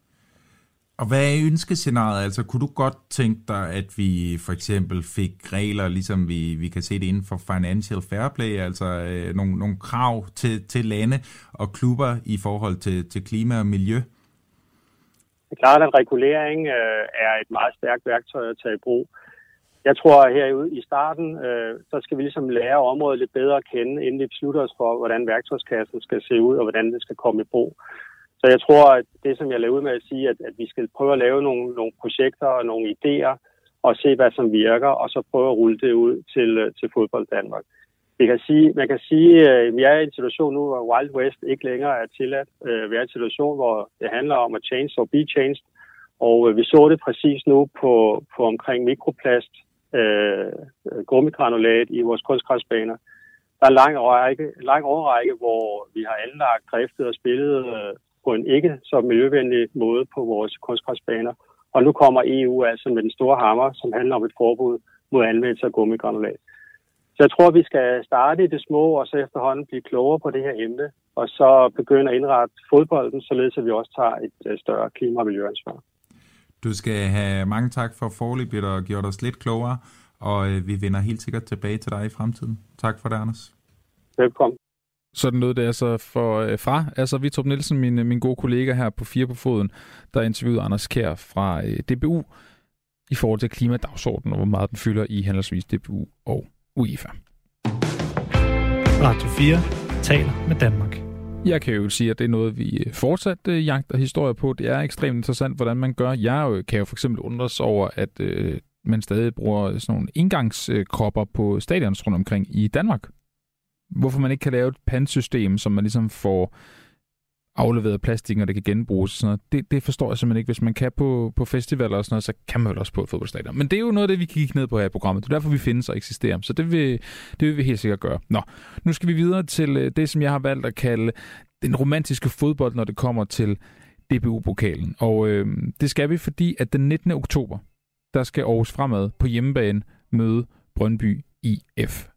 Og hvad er ønskescenariet? Altså, kunne du godt tænke dig, at vi for eksempel fik regler, ligesom vi, vi kan se det inden for Financial Fair Play, altså øh, nogle, nogle krav til, til lande og klubber i forhold til, til klima og miljø? Det er klart, at regulering øh, er et meget stærkt værktøj at tage i brug. Jeg tror, at herude i starten, øh, så skal vi ligesom lære området lidt bedre at kende, inden vi beslutter os for, hvordan værktøjskassen skal se ud, og hvordan det skal komme i brug. Så jeg tror, at det, som jeg lavede ud med at sige, at, at vi skal prøve at lave nogle, nogle projekter og nogle idéer, og se, hvad som virker, og så prøve at rulle det ud til, øh, til fodbold Danmark. Det kan sige, man kan sige, øh, at vi er i en situation nu, hvor Wild West ikke længere er tilladt. Øh, vi er i en situation, hvor det handler om at change or be changed. Og vi så det præcis nu på, på omkring mikroplast, øh, gummigranulat i vores kunstgræsbaner. Der er en lang, række, lang overrække, hvor vi har anlagt, driftet og spillet øh, på en ikke så miljøvenlig måde på vores kunstgræsbaner. Og nu kommer EU altså med den store hammer, som handler om et forbud mod anvendelse af gummigranulat. Så jeg tror, vi skal starte i det små, og så efterhånden blive klogere på det her emne, og så begynde at indrette fodbolden, således at vi også tager et øh, større klima- og miljøansvar. Du skal have mange tak for forløbet og gjort os lidt klogere, og øh, vi vender helt sikkert tilbage til dig i fremtiden. Tak for det, Anders. Velkommen. Sådan noget det altså for, øh, fra altså Vitrup Nielsen, min, min gode kollega her på Fire på Foden, der interviewede Anders Kær fra øh, DBU i forhold til klimadagsordenen, og hvor meget den fylder i henholdsvis DBU og UEFA. Radio 4 taler med Danmark. Jeg kan jo sige, at det er noget, vi øh, fortsat øh, jagter historier på. Det er ekstremt interessant, hvordan man gør. Jeg jo, kan jo for eksempel undres over, at øh, man stadig bruger øh, sådan nogle indgangskropper på stadions rundt omkring i Danmark. Hvorfor man ikke kan lave et pansystem, som man ligesom får afleveret plastik, og det kan genbruges. Sådan noget. Det, det forstår jeg simpelthen ikke. Hvis man kan på, på festivaler og sådan noget, så kan man vel også på et fodboldstadion. Men det er jo noget af det, vi kan kigge ned på her i programmet. Det er derfor, vi findes og eksisterer. Så det vil, det vil vi helt sikkert gøre. Nå, nu skal vi videre til øh, det, som jeg har valgt at kalde den romantiske fodbold, når det kommer til DBU-pokalen. Og øh, det skal vi, fordi at den 19. oktober, der skal Aarhus Fremad på hjemmebane møde Brøndby IF.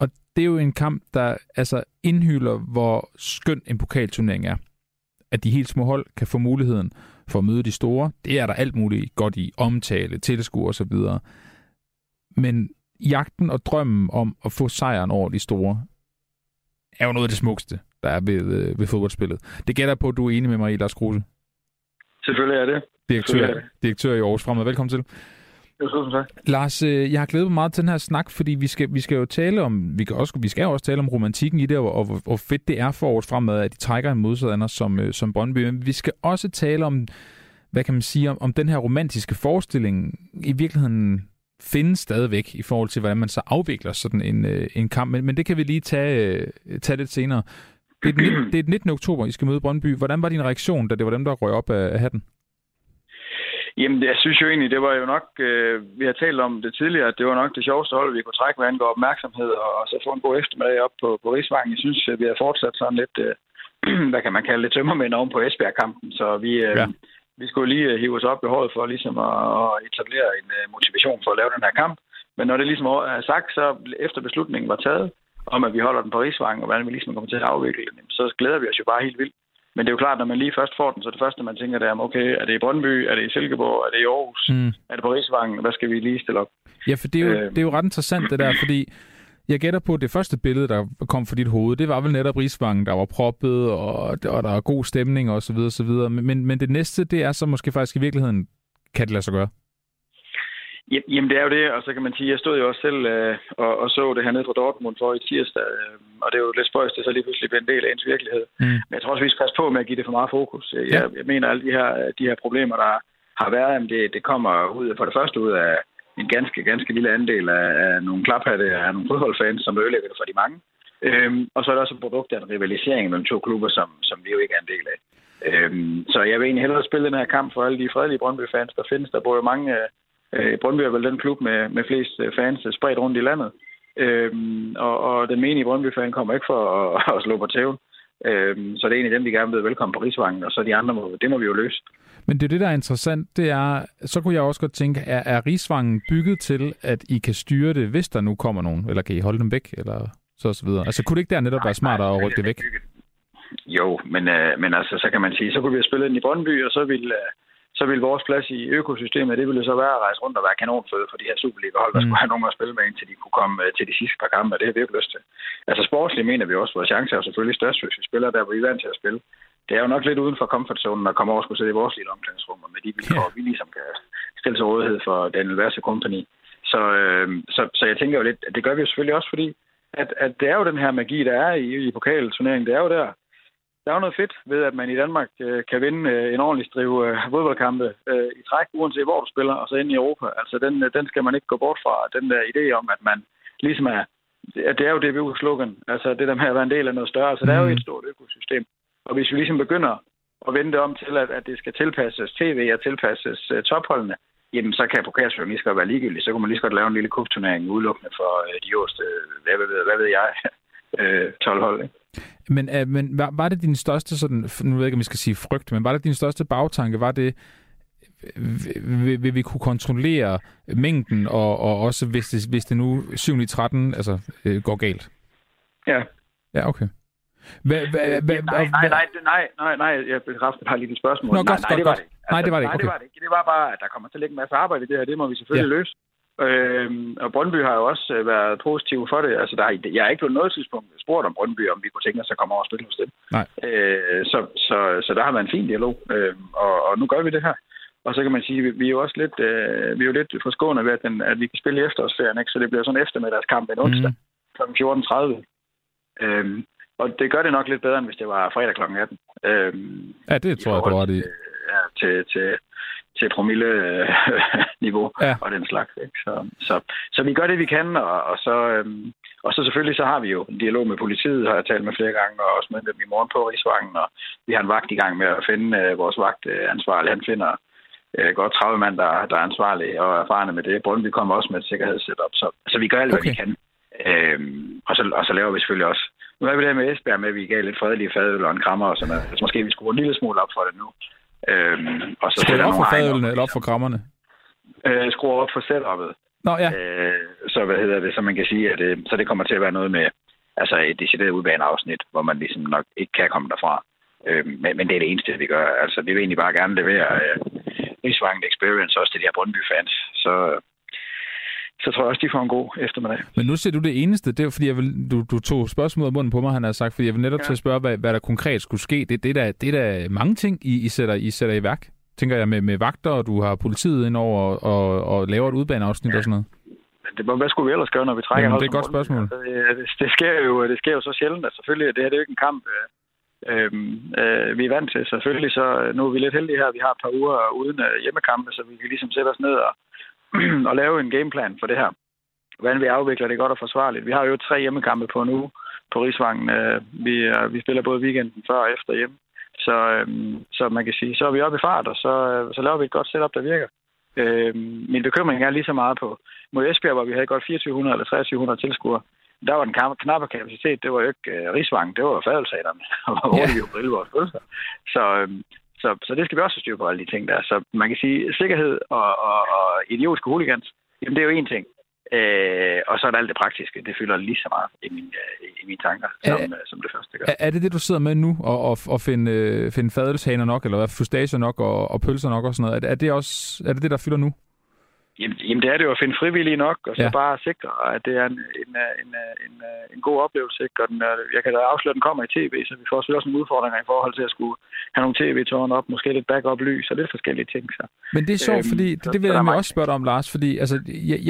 Og det er jo en kamp, der altså indhylder, hvor skøn en pokalturnering er at de helt små hold kan få muligheden for at møde de store. Det er der alt muligt godt i. Omtale, tilskuer osv. Men jagten og drømmen om at få sejren over de store, er jo noget af det smukkeste, der er ved, øh, ved fodboldspillet. Det gætter på, at du er enig med mig i, Lars Kruse. Selvfølgelig er det. Direktør, er det. direktør i Aarhus Fremad. Velkommen til. Jo, tak. Lars, øh, jeg har glædet mig meget til den her snak, fordi vi skal, vi skal jo tale om, vi, kan også, vi skal jo også tale om romantikken i det, og, og hvor fedt det er for året fremad, at de trækker en modstander som, øh, som Brøndby. Men vi skal også tale om, hvad kan man sige, om, om den her romantiske forestilling i virkeligheden findes stadigvæk i forhold til, hvordan man så afvikler sådan en, øh, en kamp. Men, men det kan vi lige tage, tage lidt senere. Det er, den, det er den 19. oktober, I skal møde Brøndby. Hvordan var din reaktion, da det var dem, der røg op af, af hatten? Jamen, jeg synes jo egentlig, det var jo nok, øh, vi har talt om det tidligere, at det var nok det sjoveste hold, vi kunne trække, hvad angår opmærksomhed, og, og så få en god eftermiddag op på, på Rigsvangen. Jeg synes, at vi har fortsat sådan lidt, øh, (clears throat) hvad kan man kalde det, tømmermænd oven på Esbjerg-kampen, så vi, øh, ja. vi skulle lige øh, hive os op i håret for ligesom at, at etablere en uh, motivation for at lave den her kamp. Men når det ligesom er sagt, så efter beslutningen var taget, om at vi holder den på Rigsvangen, og hvordan vi ligesom kommer til at afvikle den, så glæder vi os jo bare helt vildt. Men det er jo klart, når man lige først får den, så det første, man tænker, det er, okay, er det i Brøndby, er det i Silkeborg, er det i Aarhus, mm. er det på Rigsvangen, hvad skal vi lige stille op? Ja, for det er, jo, øh, det er jo ret interessant det der, fordi jeg gætter på, at det første billede, der kom for dit hoved, det var vel netop Rigsvangen, der var proppet, og, og der er god stemning og så videre, så videre. Men, men det næste, det er så måske faktisk i virkeligheden, kan det lade sig gøre? Jamen, det er jo det, og så kan man sige, jeg stod jo også selv øh, og, og så det her nede fra Dortmund for i tirsdag, øh, og det er jo lidt spøjst, det så lige pludselig bliver en del af ens virkelighed. Mm. Men jeg tror også, vi skal passe på med at give det for meget fokus. Jeg, ja. jeg mener, alle de her, de her problemer, der har været, jamen det, det kommer ud for det første ud af en ganske, ganske lille andel af, af nogle klaphatte af nogle fodboldfans, som ødelægger det for de mange. Øhm, og så er det også et produkt af en rivalisering mellem to klubber, som, som vi jo ikke er en del af. Øhm, så jeg vil egentlig hellere spille den her kamp for alle de fredelige Brøndby-fans, der findes. Der bor jo mange øh, Øh, Brøndby er vel den klub med, med flest øh, fans øh, spredt rundt i landet. Øhm, og, og den menige Brøndby-fan kommer ikke for at, (laughs) at slå på tæven. Øhm, så det er egentlig dem, vi gerne vil velkommen på Rigsvangen, og så de andre, må, det må vi jo løse. Men det er det, der er interessant, det er, så kunne jeg også godt tænke, er, er Rigsvangen bygget til, at I kan styre det, hvis der nu kommer nogen, eller kan I holde dem væk, eller så og så videre? Altså kunne det ikke der netop nej, være smartere at rykke det væk? Jo, men, øh, men altså, så kan man sige, så kunne vi have spillet den i Brøndby, og så ville, øh, så vil vores plads i økosystemet, det ville så være at rejse rundt og være kanonføde for de her Superliga-hold, der mm. skulle have nogen at spille med, indtil de kunne komme øh, til de sidste par kampe, og det har vi ikke lyst til. Altså sportsligt mener vi også, at vores chance er selvfølgelig størst, hvis vi spiller der, hvor vi er vant til at spille. Det er jo nok lidt uden for comfortzonen at komme over og skulle sidde i vores lille omklædningsrum, med de vilkår, yeah. vi ligesom kan stille til rådighed for Daniel Verse Company. Så, øh, så, så jeg tænker jo lidt, at det gør vi jo selvfølgelig også, fordi at, at det er jo den her magi, der er i, i pokalturneringen. Det er jo der, der er jo noget fedt ved, at man i Danmark øh, kan vinde øh, en ordentlig strive øh, fodboldkampe øh, i træk, uanset hvor du spiller, og så ind i Europa. Altså, den, øh, den skal man ikke gå bort fra. Den der idé om, at man ligesom er... At det er jo DBU-slogan. Altså, det der med at være en del af noget større. Altså, mm. der er jo et stort økosystem. Og hvis vi ligesom begynder at vende det om til, at, at det skal tilpasses tv og tilpasses uh, topholdene, jamen så kan pokalsføren lige så godt være ligegyldig. Så kunne man lige så godt lave en lille kubturnering udelukkende for uh, de øverste, hvad, hvad, hvad ved jeg, 12 hold. Ikke? Men, uh, men var, var det din største, sådan, nu ved jeg ikke, om vi skal sige frygt, men var det din største bagtanke, var det, vil, vil vi kunne kontrollere mængden, og, og også hvis det, hvis det nu 7 i 13 altså, øh, går galt? Ja. Ja, okay. Hva, hva, hva, nej, nej, nej, nej, nej, nej, jeg bekræfter bare lige dit spørgsmål. Nå, godt, nej, nej, det var godt. det ikke. nej, det var det ikke. Nej, det var det ikke. Det var bare, at der kommer til at ligge en masse arbejde i det her. Det må vi selvfølgelig ja. løse. Øhm, og Brøndby har jo også øh, været positiv for det. Altså, der, jeg har ikke på noget tidspunkt spurgt om Brøndby, om vi kunne tænke os at komme over og spille hos dem. Nej. Øh, så, så, så der har været en fin dialog, øh, og, og nu gør vi det her. Og så kan man sige, at vi, er jo også lidt, øh, vi er jo lidt forskående ved, at, den, at vi kan spille i efterårsferien, ikke? så det bliver sådan en eftermiddagskamp en onsdag mm. kl. 14.30. Øhm, og det gør det nok lidt bedre, end hvis det var fredag kl. 18. Øhm, ja, det tror jeg, du har det i. Ja, til, til, til promille-niveau (laughs) ja. og den slags. Ikke? Så, så, så vi gør det, vi kan, og, og, så, øhm, og så selvfølgelig så har vi jo en dialog med politiet, har jeg talt med flere gange, og også med dem i morgen på Rigsvangen, og vi har en vagt i gang med at finde øh, vores vagtansvarlig. Han finder øh, godt 30 mand, der, der er ansvarlige og erfarne med det. Brøndby kommer også med et sikkerhedssetup, så, så vi gør alt, okay. hvad vi kan. Øhm, og, så, og så laver vi selvfølgelig også nu er vi der med Esbjerg med, at vi gav lidt fredelige fadøl og en krammer og sådan noget. Altså, måske vi skruer en lille smule op for det nu. Øhm, og så Skal op for fadølene eller op for krammerne? Øh, skruer op for setup'et. Nå, ja. Øh, så hvad hedder det, så man kan sige, at det, så det kommer til at være noget med altså et decideret udbaneafsnit, hvor man ligesom nok ikke kan komme derfra. Øh, men, men det er det eneste, vi gør. Altså, vi vil egentlig bare gerne levere øh, Rigsvangen Experience også til de her Brøndby-fans. Så, så tror jeg også, de får en god eftermiddag. Men nu ser du det eneste. Det er fordi, jeg vil, du, du tog spørgsmålet af munden på mig, han har sagt, fordi jeg vil netop ja. til at spørge, hvad, hvad der konkret skulle ske. Det, det, er, der, det er der mange ting, I, I, sætter, I sætter i værk. Tænker jeg med, med vagter, og du har politiet ind over og, og, og laver et udbaneafsnit ja. og sådan noget. Det, hvad skulle vi ellers gøre, når vi trækker Jamen, det er et godt spørgsmål. Altså, det, det, sker jo, det sker jo så sjældent, at selvfølgelig, det her det er jo ikke en kamp, øh, øh, vi er vant til. Selvfølgelig så, nu er vi lidt heldige her, vi har et par uger uden øh, hjemmekampe, så vi kan ligesom sætte os ned og, (clears throat) at lave en gameplan for det her hvordan vi afvikler det godt og forsvarligt. Vi har jo tre hjemmekampe på nu på Rigsvangen. Øh, vi, øh, vi spiller både weekenden før og efter hjemme. Så, øh, så man kan sige, så er vi oppe i fart, og så, så laver vi et godt setup, der virker. Øhm, min bekymring er lige så meget på mod Esbjerg, hvor vi havde godt 2400 eller 2300 tilskuere. Der var den knappe kapacitet, det var jo ikke uh, Rigsvangen, det var fadelsaterne, (laughs) hvor yeah. vi jo brille vores følelser. Så, øhm, så, så det skal vi også styre på alle de ting der. Så man kan sige, sikkerhed og, og, og idiotiske hooligans, jamen det er jo en ting. Øh, og så er der alt det praktiske. Det fylder lige så meget i, min, øh, i mine tanker, som, er, øh, som det første gør. Er, er det det, du sidder med nu, og, og, og finde, øh, finde fadelshaner nok, eller fustager nok, og, og pølser nok og sådan noget? Er, er, det også, er det det, der fylder nu? Jamen, jamen det er det jo at finde frivillige nok, og så ja. bare sikre, at det er en, en, en, en, en god oplevelse. Ikke? Og den, jeg kan da afsløre, at den kommer i tv, så vi får selvfølgelig også nogle udfordringer i forhold til at skulle have nogle tv-tårn op, måske lidt backup lys og lidt forskellige ting. Så. Men det er sjovt, øhm, fordi det, det vil jeg også spørge dig om, Lars, fordi altså,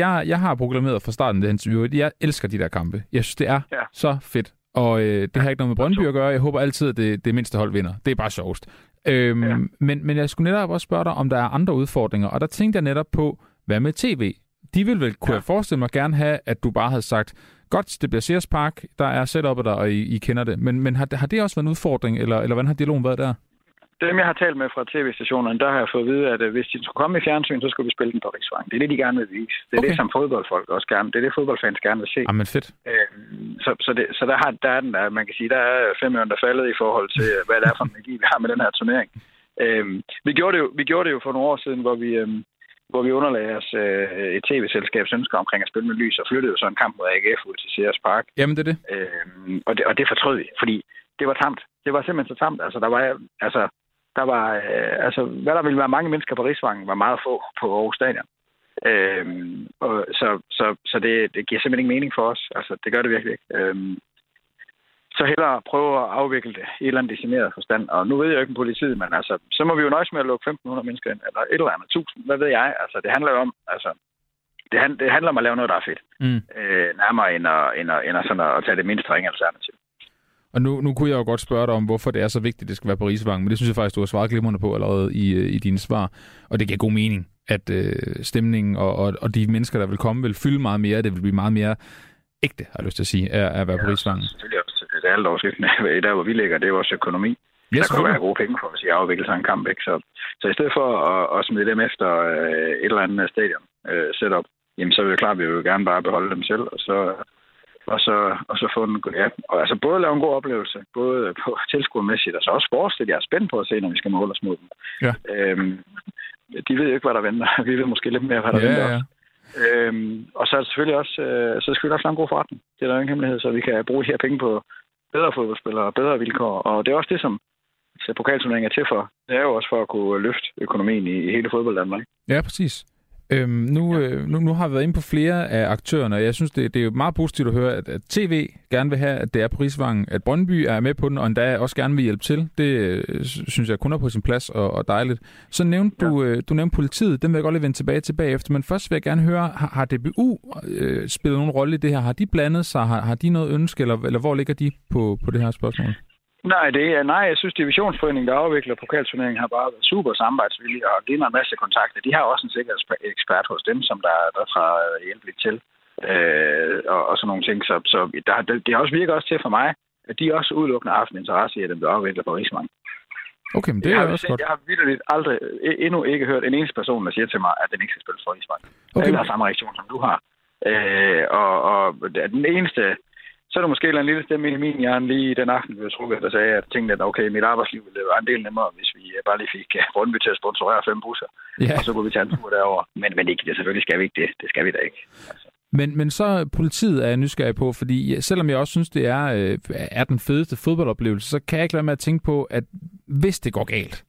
jeg, jeg har proklameret fra starten det interview, jeg elsker de der kampe. Jeg synes, det er ja. så fedt. Og øh, det har ikke noget med Brøndby at gøre. Jeg håber altid, at det, det mindste hold vinder. Det er bare sjovest. Øhm, ja. men, men jeg skulle netop også spørge dig, om der er andre udfordringer. Og der tænkte jeg netop på, hvad med tv? De vil vel, kunne ja. jeg forestille mig, gerne have, at du bare havde sagt, godt, det bliver Sears Park, der er setup'et der, og I, I kender det. Men, men har, har det også været en udfordring, eller, eller hvordan har dialogen været der? Dem, jeg har talt med fra tv-stationerne, der har jeg fået at vide, at øh, hvis de skulle komme i fjernsyn, så skulle vi spille den på Riksvang. Det er det, de gerne vil vise. Det er okay. det, som fodboldfolk også gerne Det er det, fodboldfans gerne vil se. Jamen fedt. Øh, så, så, det, så der, har, der er den der, man kan sige, der er fem øre, der faldet i forhold til, hvad det er for en energi, vi har med den her turnering. Øh, vi, gjorde det jo, vi gjorde det jo for nogle år siden, hvor vi, øh, hvor vi underlagde os øh, et tv-selskabs ønsker omkring at spille med lys, og flyttede jo så en kamp mod AGF ud til Sears Park. Jamen, det er det. Øh, og det. Og det fortrød vi, fordi det var tamt. Det var simpelthen så tamt. Altså, der var, altså, der var, øh, altså, hvad der ville være mange mennesker på Rigsvangen, var meget få på Aarhus Stadion. Øh, og så så, så det, det giver simpelthen ikke mening for os. Altså, det gør det virkelig ikke. Øh, så hellere prøve at afvikle det i et eller andet decimeret forstand. Og nu ved jeg jo ikke med politiet, men altså, så må vi jo nøjes med at lukke 1.500 mennesker ind, eller et eller andet, 1000, hvad ved jeg. Altså, det handler jo om, altså, det, hand, det handler om at lave noget, der er fedt. Mm. Øh, nærmere end at, end, at, end at, sådan at tage det mindst ringe alternativ. Og nu, nu kunne jeg jo godt spørge dig om, hvorfor det er så vigtigt, at det skal være på Rigsvang, men det synes jeg faktisk, du har svaret glimrende på allerede i, øh, i dine svar. Og det giver god mening, at øh, stemningen og, og, og de mennesker, der vil komme, vil fylde meget mere. Det vil blive meget mere ægte, har jeg lyst til at sige, at, at være ja, på Rigsvangen. Selvfølgelig også alt overskriftende. Der, hvor vi ligger, det er vores økonomi. Yes, der kan være gode penge for, hvis I afvikler sig en kamp. Ikke? Så, så i stedet for at, at smide dem efter øh, et eller andet stadion øh, setup, jamen så er det klart, at vi vil gerne bare beholde dem selv, og så, og så, og så få en, ja, og altså både lave en god oplevelse, både på (laughs) tilskuermæssigt, og så også sportsligt. Jeg er spændt på at se, når vi skal måle os mod dem. Ja. Øhm, de ved jo ikke, hvad der venter. (laughs) Vi ved måske lidt mere, hvad der Ja, venter ja. også. Øhm, og så er det selvfølgelig også, øh, så skal vi også lave en god forretning. Det er der ingen hemmelighed, så vi kan bruge de her penge på bedre fodboldspillere og bedre vilkår. Og det er også det, som pokalturneringen er til for. Det er jo også for at kunne løfte økonomien i, i hele fodbold Danmark. Ja, præcis. Øhm, nu, ja. øh, nu, nu har vi været inde på flere af aktørerne, og jeg synes, det, det er jo meget positivt at høre, at, at TV gerne vil have, at det er på Rigsvangen, at Brøndby er med på den, og endda også gerne vil hjælpe til. Det øh, synes jeg kun er på sin plads og, og dejligt. Så nævnte ja. du, øh, du nævnte politiet, den vil jeg godt lige vende tilbage til bagefter, men først vil jeg gerne høre, har, har DBU øh, spillet nogen rolle i det her? Har de blandet sig? Har, har de noget ønske, eller, eller hvor ligger de på, på det her spørgsmål? Nej, det er, nej, jeg synes, Divisionsforeningen, der afvikler pokalturneringen, har bare været super samarbejdsvillige og givet mig en masse kontakter. De har også en sikkerhedsekspert hos dem, som der, der tager hjælpeligt til. Øh, og, og sådan nogle ting. Så, så der, det, det også virket også til for mig, at de også udelukkende har haft en interesse i, at den bliver afviklet på Rigsvang. Okay, men det jeg er også godt. Jeg har vildt aldrig, endnu ikke hørt en eneste person, der siger til mig, at den ikke skal spilles for Rigsvang. Okay. Eller har samme reaktion, som du har. Øh, og, og den eneste så er der måske en lille stemme i min hjerne lige den aften, vi trukket, der sagde, at tænkte, at okay, mit arbejdsliv ville være en del nemmere, hvis vi bare lige fik Brøndby til at sponsorere fem busser. Ja. Og så kunne vi tage en tur derover. Men, men ikke, det, selvfølgelig skal vi ikke det. Det skal vi da ikke. Altså. Men, men så politiet er jeg nysgerrig på, fordi selvom jeg også synes, det er, øh, er den fedeste fodboldoplevelse, så kan jeg ikke lade med at tænke på, at hvis det går galt,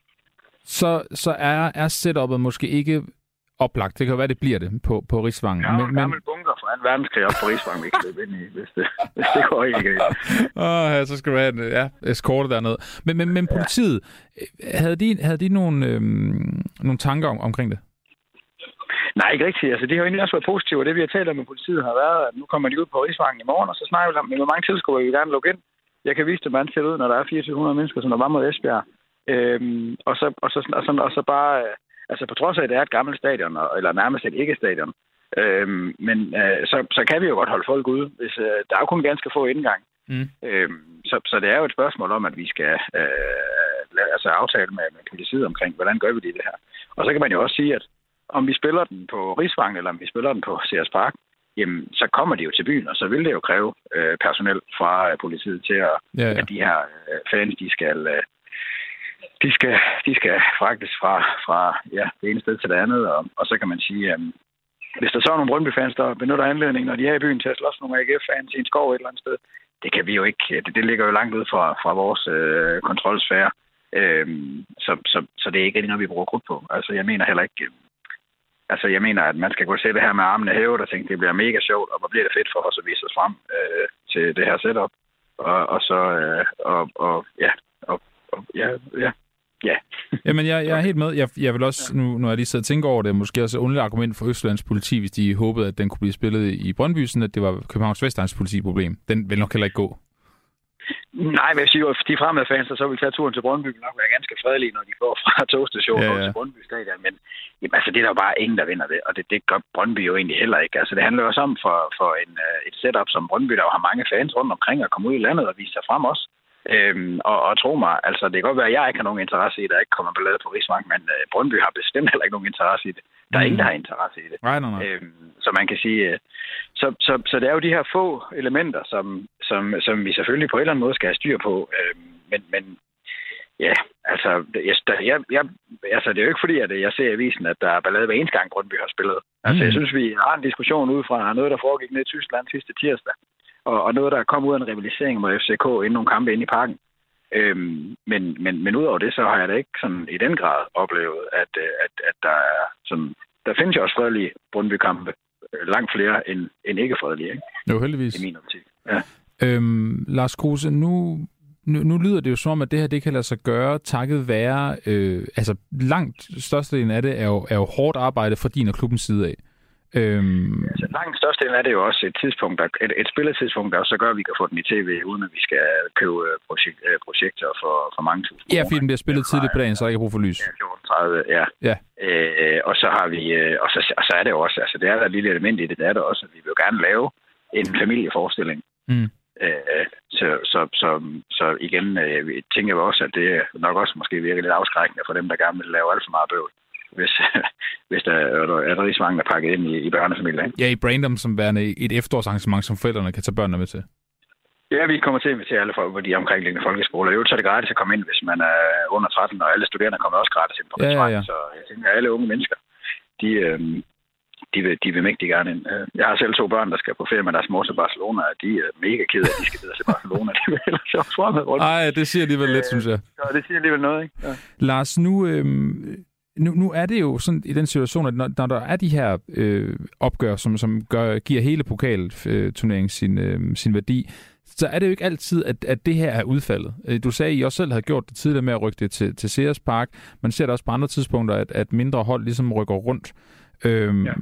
så, så er, er setupet måske ikke oplagt. Det kan jo være, det bliver det på, på Rigsvangen. Ja, men, en gammel bunker fra 2. verdenskrig op på Rigsvangen, vi kan løbe ind i, hvis det, hvis det går ikke galt. Åh, ja, så skal du have en ja, eskorte dernede. Men, men, men politiet, havde de, havde de nogle, øhm, nogle tanker om, omkring det? Nej, ikke rigtigt. Altså, det har jo egentlig også været positivt, og det vi har talt om med politiet har været, at nu kommer de ud på Rigsvangen i morgen, og så snakker vi om, hvor mange tilskuere vi vil gerne lukke ind. Jeg kan vise dem, hvordan det ser ud, når der er 2400 mennesker, som der var mod Esbjerg. Øhm, og, så, og, så, og, så, og så bare, altså på trods af, at det er et gammelt stadion, eller nærmest et ikke-stadion, øhm, men øh, så, så kan vi jo godt holde folk ude, hvis øh, der er jo kun ganske få indgang. Mm. Øhm, så, så det er jo et spørgsmål om, at vi skal øh, altså aftale med, med politiet omkring, hvordan gør vi det, det her. Og så kan man jo også sige, at om vi spiller den på Rigsvang, eller om vi spiller den på CS Park, jamen, så kommer de jo til byen, og så vil det jo kræve øh, personel fra øh, politiet til, at, ja, ja. at de her øh, fans, de skal, øh, de skal, de skal fragtes fra, fra ja, det ene sted til det andet, og, og så kan man sige, øh, hvis der så er nogle Brøndby-fans, der benytter anledningen, når de er i byen til at slås nogle AGF-fans i en skov et eller andet sted, det kan vi jo ikke, det, det ligger jo langt ud fra, fra vores øh, kontrolsfære. Øhm, så, så, så det er ikke noget, vi bruger krudt på. Altså, jeg mener heller ikke, øh, altså, jeg mener, at man skal gå se det her med armene hævet og tænke, det bliver mega sjovt, og hvor bliver det fedt for os at vise os frem øh, til det her setup. Og, og så, øh, og, og, ja, og, og, ja, ja, ja. (laughs) Jamen, jeg, jeg er helt med. Jeg, jeg vil også, nu, har jeg lige siddet og tænkt over det, måske også underligt argument for Østlands politi, hvis de håbede, at den kunne blive spillet i Brøndby, sådan at det var Københavns Vestegns politiproblem. Den vil nok heller ikke gå. Nej, men jeg siger at de fremmede fans, der så vil tage turen til Brøndby, vil nok være ganske fredelige, når de går (laughs) fra togstationen ja, ja. til Brøndby Stadion. Men jamen, altså, det er der jo bare ingen, der vinder det, og det, det gør Brøndby jo egentlig heller ikke. Altså, det handler jo også om for, for en, uh, et setup som Brøndby, der jo har mange fans rundt omkring at komme ud i landet og vise sig frem også. Øhm, og, og tro mig, altså det kan godt være, at jeg ikke har nogen interesse i, at der ikke kommer ballade på Rigsvang, men uh, Brøndby har bestemt heller ikke nogen interesse i det. Der er mm. ingen, der har interesse i det. Nej, nej, nej. Øhm, så man kan sige, uh, så, så, så det er jo de her få elementer, som, som, som vi selvfølgelig på en eller anden måde skal have styr på. Øhm, men, men ja, altså, jeg, jeg, jeg, altså, det er jo ikke fordi, at jeg ser i avisen, at der er ballade hver eneste gang, Brøndby har spillet. Altså, mm. jeg synes, vi har en diskussion ud fra noget, der foregik ned i Tyskland sidste tirsdag og, og noget, der er kommet ud af en rivalisering mod FCK inden nogle kampe inde i parken. Øhm, men, men, men udover det, så har jeg da ikke sådan i den grad oplevet, at, at, at der er sådan, der findes jo også fredelige Brøndby-kampe. Langt flere end, end ikke fredelige, ikke? Jo, heldigvis. I min optik. Ja. Øhm, Lars Kruse, nu, nu, nu lyder det jo som om, at det her det kan lade sig gøre takket være, øh, altså langt størstedelen af det er jo, er jo hårdt arbejde fra din og klubbens side af. Øhm... Altså, langt størstedelen er det jo også et tidspunkt, der, et, et spilletidspunkt, der så gør, at vi kan få den i tv, uden at vi skal købe projek, projekter for, for mange tusind Ja, fordi den bliver spillet tidligt på dagen, så er ikke brug for lys. Ja, 14.30, ja. ja. Øh, og så har vi, øh, og, så, og så er det jo også, altså det er der et lille element i det, det er der også, at vi vil jo gerne lave en familieforestilling. Mm. Øh, så, så, så, så igen, øh, vi tænker jo også, at det nok også måske virker lidt afskrækkende for dem, der gerne vil lave alt for meget bøvl hvis, (laughs) hvis der er, er der mange, der pakket ind i, i børnefamilien. Ja, i Brandom som værende et efterårsarrangement, som forældrene kan tage børnene med til. Ja, vi kommer til at invitere alle for de omkringliggende folkeskoler. Jo, så er det gratis at komme ind, hvis man er under 13, og alle studerende kommer også gratis ind på ja, ja, ja. Så jeg tænker, at alle unge mennesker, de, øh, de, vil, de vil mægtig gerne ind. Øh, jeg har selv to børn, der skal på ferie med deres mor til Barcelona, og de er mega kede af, at de skal videre til Barcelona. (laughs) de vil ellers også rundt. Ej, det siger alligevel lidt, synes jeg. Ja, det siger alligevel noget, ikke? Ja. Lars, nu, øh, nu, nu er det jo sådan i den situation, at når, når der er de her øh, opgør, som, som gør, giver hele pokalturneringen sin, øh, sin værdi, så er det jo ikke altid, at, at det her er udfaldet. Øh, du sagde, at I også selv havde gjort det tidligere med at rykke det til, til Sears Park. Man ser det også på andre tidspunkter, at, at mindre hold ligesom rykker rundt. Øhm, ja.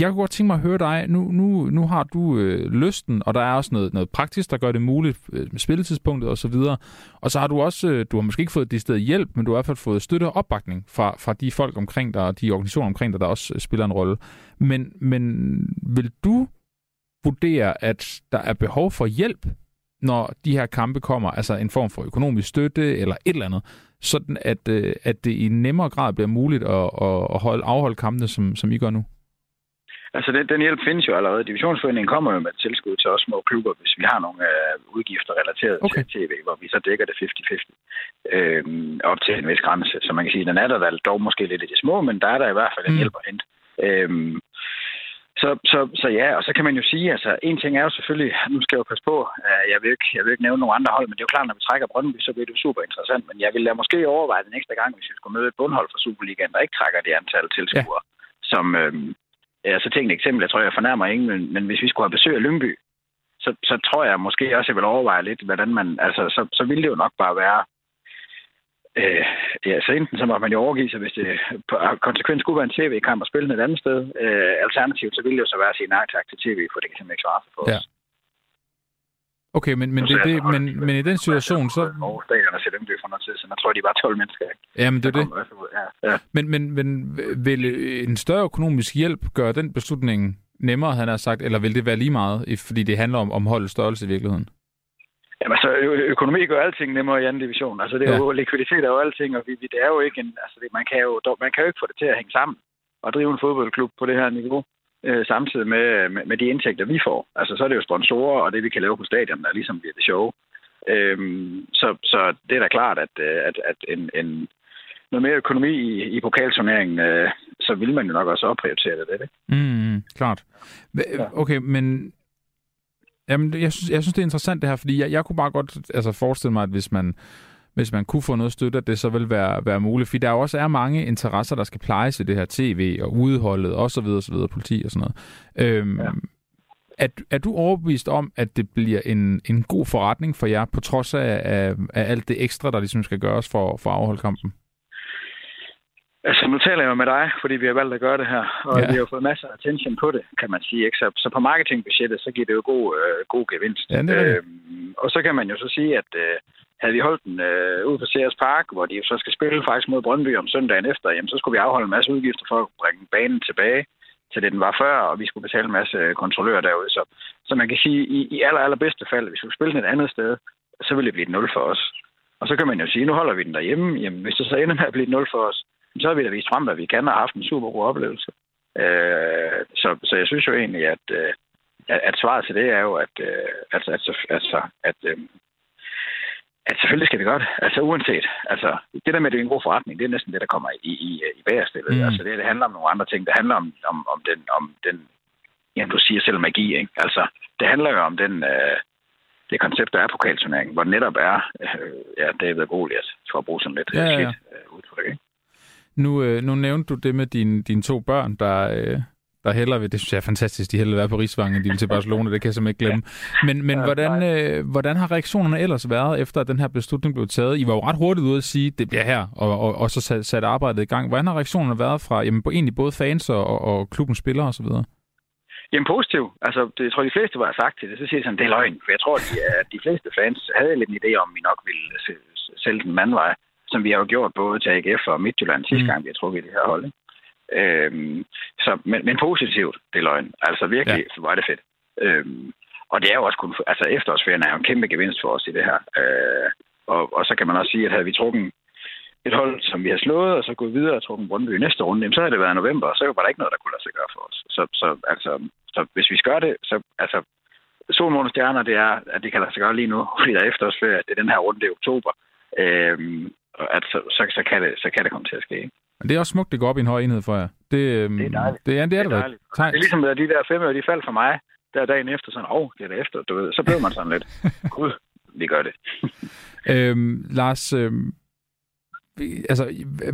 Jeg kunne godt tænke mig at høre dig. Nu, nu, nu har du øh, lysten, og der er også noget, noget praktisk, der gør det muligt øh, med spilletidspunktet osv. Og, og så har du også, øh, du har måske ikke fået det sted hjælp, men du har i hvert fald fået støtte og opbakning fra, fra de folk omkring dig, og de organisationer omkring dig, der også øh, spiller en rolle. Men, men vil du vurdere, at der er behov for hjælp, når de her kampe kommer, altså en form for økonomisk støtte eller et eller andet, sådan at, øh, at det i nemmere grad bliver muligt at, at holde, afholde kampene, som, som I gør nu? Altså, den, den hjælp findes jo allerede. Divisionsforeningen kommer jo med et tilskud til os små klubber, hvis vi har nogle uh, udgifter relateret okay. til tv, hvor vi så dækker det 50-50 øh, op til en vis grænse. Så man kan sige, den er der, der dog måske lidt i de små, men der er der i hvert fald en mm. hjælp at hente. Øh, så, så, så ja, og så kan man jo sige, altså en ting er jo selvfølgelig, nu skal jeg jo passe på, jeg vil ikke, jeg vil ikke nævne nogen andre hold, men det er jo klart, når vi trækker Brøndby, så bliver det super interessant. Men jeg vil lade måske overveje den næste gang, hvis vi skulle møde et bundhold fra Superligaen, der ikke trækker det antal tilskuere, ja. som, øhm, jeg så tænkt et eksempel, jeg tror, jeg fornærmer ingen, men, men hvis vi skulle have besøg af Lyngby, så, så tror jeg måske også, jeg vil overveje lidt, hvordan man, altså så, så ville det jo nok bare være, Øh, ja, så enten så må man jo overgive sig, hvis det konsekvens skulle være en tv-kamp og spille et andet sted. Øh, alternativt, så ville det jo så være at sige nej tak til tv, for det kan simpelthen ikke svare sig for ja. os. Okay, men, men, det, det, men, men i den situation, så... Og stadion til dem, det for noget tid, så jeg tror, de var 12 mennesker. Ikke? Ja, men det er det. Ja, ja. Men, men, men vil en større økonomisk hjælp gøre den beslutning nemmere, han har sagt, eller vil det være lige meget, fordi det handler om, om holdets størrelse i virkeligheden? Jamen altså, økonomi gør alting nemmere i anden division. Altså, det er ja. jo, likviditet er jo alting, og vi, det er jo ikke en, altså, det, man, kan jo, man kan jo ikke få det til at hænge sammen og drive en fodboldklub på det her niveau, øh, samtidig med, med, med de indtægter, vi får. Altså, så er det jo sponsorer, og det, vi kan lave på stadion, der ligesom bliver det show. Øhm, så, så det er da klart, at, øh, at, at en, en, noget mere økonomi i, i pokalturneringen, øh, så vil man jo nok også opprioritere det. det. Mm, klart. Okay, men Jamen, jeg synes, jeg synes, det er interessant det her, fordi jeg, jeg kunne bare godt altså, forestille mig, at hvis man, hvis man kunne få noget støtte, at det så vil være, være muligt. Fordi der jo også er mange interesser, der skal plejes i det her tv og udholdet og så videre, så videre, politi og sådan noget. Øhm, ja. er, er du overbevist om, at det bliver en, en god forretning for jer, på trods af, af, af alt det ekstra, der ligesom skal gøres for, for at afholde kampen? Altså, nu taler jeg med dig, fordi vi har valgt at gøre det her, og ja. vi har fået masser af attention på det, kan man sige. Ikke? Så, så på marketingbudgettet, så giver det jo god, øh, god gevinst. Ja, det er øhm, og så kan man jo så sige, at øh, havde vi holdt den øh, ude på Sears Park, hvor de jo så skal spille faktisk mod Brøndby om søndagen efter, jamen, så skulle vi afholde en masse udgifter for at bringe banen tilbage til det, den var før, og vi skulle betale en masse øh, kontrollører derude. Så, så man kan sige, i, i aller, allerbedste fald, hvis vi skulle spille den et andet sted, så ville det blive et nul for os. Og så kan man jo sige, nu holder vi den derhjemme. Jamen, hvis det så ender med at blive et nul for os, så har vi da vist frem, at vi kan have haft en super god oplevelse. Øh, så, så jeg synes jo egentlig, at, øh, at, at svaret til det er jo, at, øh, altså, altså, altså, at, øh, at selvfølgelig skal vi gøre det. Altså uanset. Altså, det der med, at det er en god forretning, det er næsten det, der kommer i, i, i bagerstillet. Mm. Altså, det, det handler om nogle andre ting. Det handler om, om, om den, om den jamen, du siger selv magi, ikke? Altså, det handler jo om den, øh, det koncept, der er pokalturneringen, hvor netop er øh, ja, David Goliath, for at bruge sådan lidt ja, ja, ja. Slidt, øh, udtryk, ikke? Nu, øh, nu nævnte du det med dine, dine to børn, der, øh, der heller ved, det synes jeg er fantastisk, de hellere være på Rigsvangen, de vil til Barcelona, det kan jeg simpelthen ikke glemme. Men, men hvordan, øh, hvordan har reaktionerne ellers været, efter at den her beslutning blev taget? I var jo ret hurtigt ude at sige, det bliver her, og, og, og så sat, sat arbejdet i gang. Hvordan har reaktionerne været fra jamen, egentlig både fans og, og, og klubbens spillere osv.? Jamen positiv. Altså, det jeg tror de fleste var sagt til det. Så siger jeg sådan, det er løgn. For jeg tror, at de, at de fleste fans havde lidt en idé om, vi nok ville sælge den anden vej som vi har jo gjort både til AGF og Midtjylland sidste mm. gang, vi har trukket det her hold. Øhm, så, men, men positivt, det er løgn. Altså virkelig, ja. så var det fedt. Øhm, og det er jo også kun, altså efterårsferien er jo en kæmpe gevinst for os i det her. Øh, og, og så kan man også sige, at havde vi trukket et hold, som vi har slået, og så gået videre og trukket Brøndby i næste runde, jamen, så har det været november, og så var der ikke noget, der kunne lade sig gøre for os. Så, så, altså, så hvis vi gør det, så altså, sol, måne stjerner, det er, at det kan lade sig gøre lige nu, (laughs) fordi der er efterårsferie, det er den her runde i oktober, øhm, at så, så, så, kan det, så kan det komme til at ske. Ikke? Men det er også smukt, det går op i en høj enhed for jer. Det, øhm, Det er dejligt. Det, ja, det er det, det, er det, dejligt. det er ligesom, at de der fem de faldt for mig, der dagen efter, sådan, åh, oh, det er der efter, du ved. Så blev man sådan lidt, (laughs) gud, vi gør det. Øhm, Lars, øhm, altså,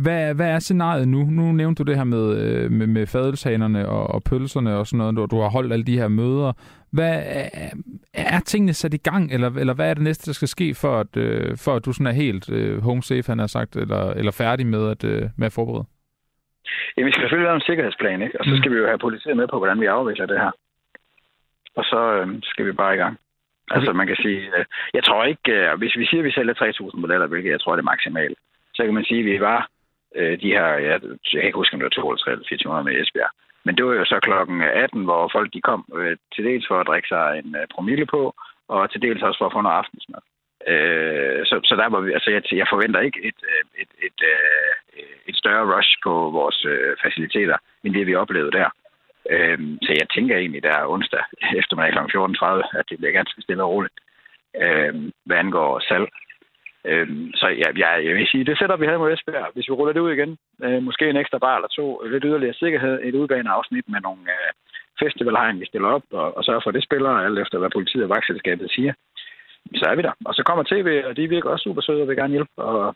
hvad, hvad er scenariet nu? Nu nævnte du det her med, øh, med, med fadelshanerne og, og pølserne og sådan noget, du, du har holdt alle de her møder. Hvad er, er tingene sat i gang, eller, eller hvad er det næste, der skal ske, for at, øh, for at du sådan er helt øh, home safe, han har sagt, eller, eller færdig med at, øh, med at forberede? Jamen, vi skal selvfølgelig lave en sikkerhedsplan, ikke? Og så skal mm. vi jo have politiet med på, hvordan vi afvikler det her. Og så øh, skal vi bare i gang. Altså, man kan sige, øh, jeg tror ikke, øh, hvis vi siger, at vi sælger 3.000 modeller, hvilket jeg tror, det er maksimalt, så kan man sige, at vi var øh, de her, ja, jeg kan ikke huske, om det var 52 eller 400 med Esbjerg. Men det var jo så klokken 18, hvor folk de kom øh, til dels for at drikke sig en øh, promille på, og til dels også for at få noget aftensmad. Øh, så, så der var vi, altså jeg, jeg forventer ikke et, øh, et, et, et, et større rush på vores øh, faciliteter, end det vi oplevede der. Øh, så jeg tænker egentlig, der er onsdag eftermiddag kl. 14.30, at det bliver ganske stille og roligt, øh, hvad angår salg. Øhm, så ja, jeg, jeg vil sige, det sætter vi her mod Esbjerg. Hvis vi ruller det ud igen, øh, måske en ekstra bar eller to, lidt yderligere sikkerhed, et udbaneafsnit med nogle øh, festivalhegn, vi stiller op, og, og sørger for, det spiller, alt efter hvad politiet og vagtselskabet siger, så er vi der. Og så kommer tv, og de virker også super søde og vil gerne hjælpe, og,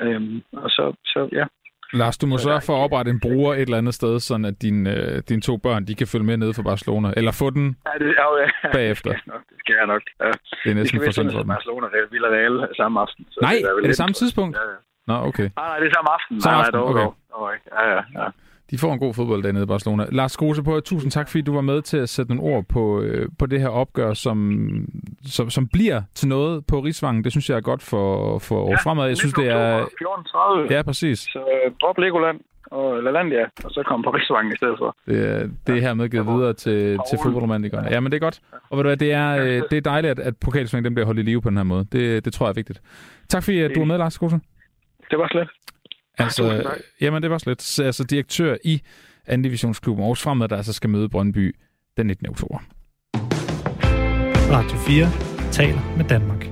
øhm, og så, så ja, Lars, du må sørge for at oprette en bruger et eller andet sted, sådan at dine, øh, dine to børn de kan følge med nede for Barcelona. Eller få den ja, det, ja, ja. bagefter. (laughs) Det skal, nok, det skal jeg nok. Ja. Det er næsten for sådan for Barcelona, det er Villarreal samme aften. Så nej, det er, er det samme tidspunkt? Ja, ja. Nå, okay. Nej, nej, det er samme aften. Samme nej, aften, nej, okay. dog, dog, Ja, ja, ja. De får en god fodbold dernede i Barcelona. Lars Kruse på, tusind tak, fordi du var med til at sætte nogle ord på, øh, på det her opgør, som, som, som bliver til noget på Rigsvangen. Det synes jeg er godt for, for ja, fremad. Jeg synes, det er... 14.30. Ja, præcis. Så uh, drop Legoland og Lalandia, og så kom på Rigsvangen i stedet for. Det det er hermed givet videre til, til fodboldromantikerne. Ja, men det er godt. Og ved du hvad, det er, øh, det er dejligt, at, at pokalsvingen den bliver holdt i live på den her måde. Det, det tror jeg er vigtigt. Tak fordi at du var med, Lars Kruse. Det var slet. Altså, jamen, det var slet. Altså, direktør i anden divisionsklubben Aarhus Fremad, der altså skal møde Brøndby den 19. oktober. Radio 4 taler med Danmark.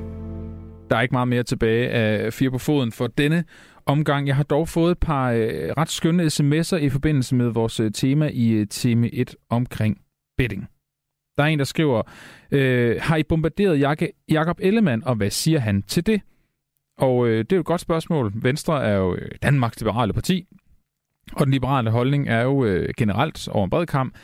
Der er ikke meget mere tilbage af Fire på Foden for denne omgang. Jeg har dog fået et par øh, ret skønne sms'er i forbindelse med vores øh, tema i øh, time 1 omkring betting. Der er en, der skriver, øh, har I bombarderet Jakob Ellemann, og hvad siger han til det? Og øh, det er jo et godt spørgsmål. Venstre er jo øh, Danmarks liberale parti, og den liberale holdning er jo øh, generelt over en bred kamp,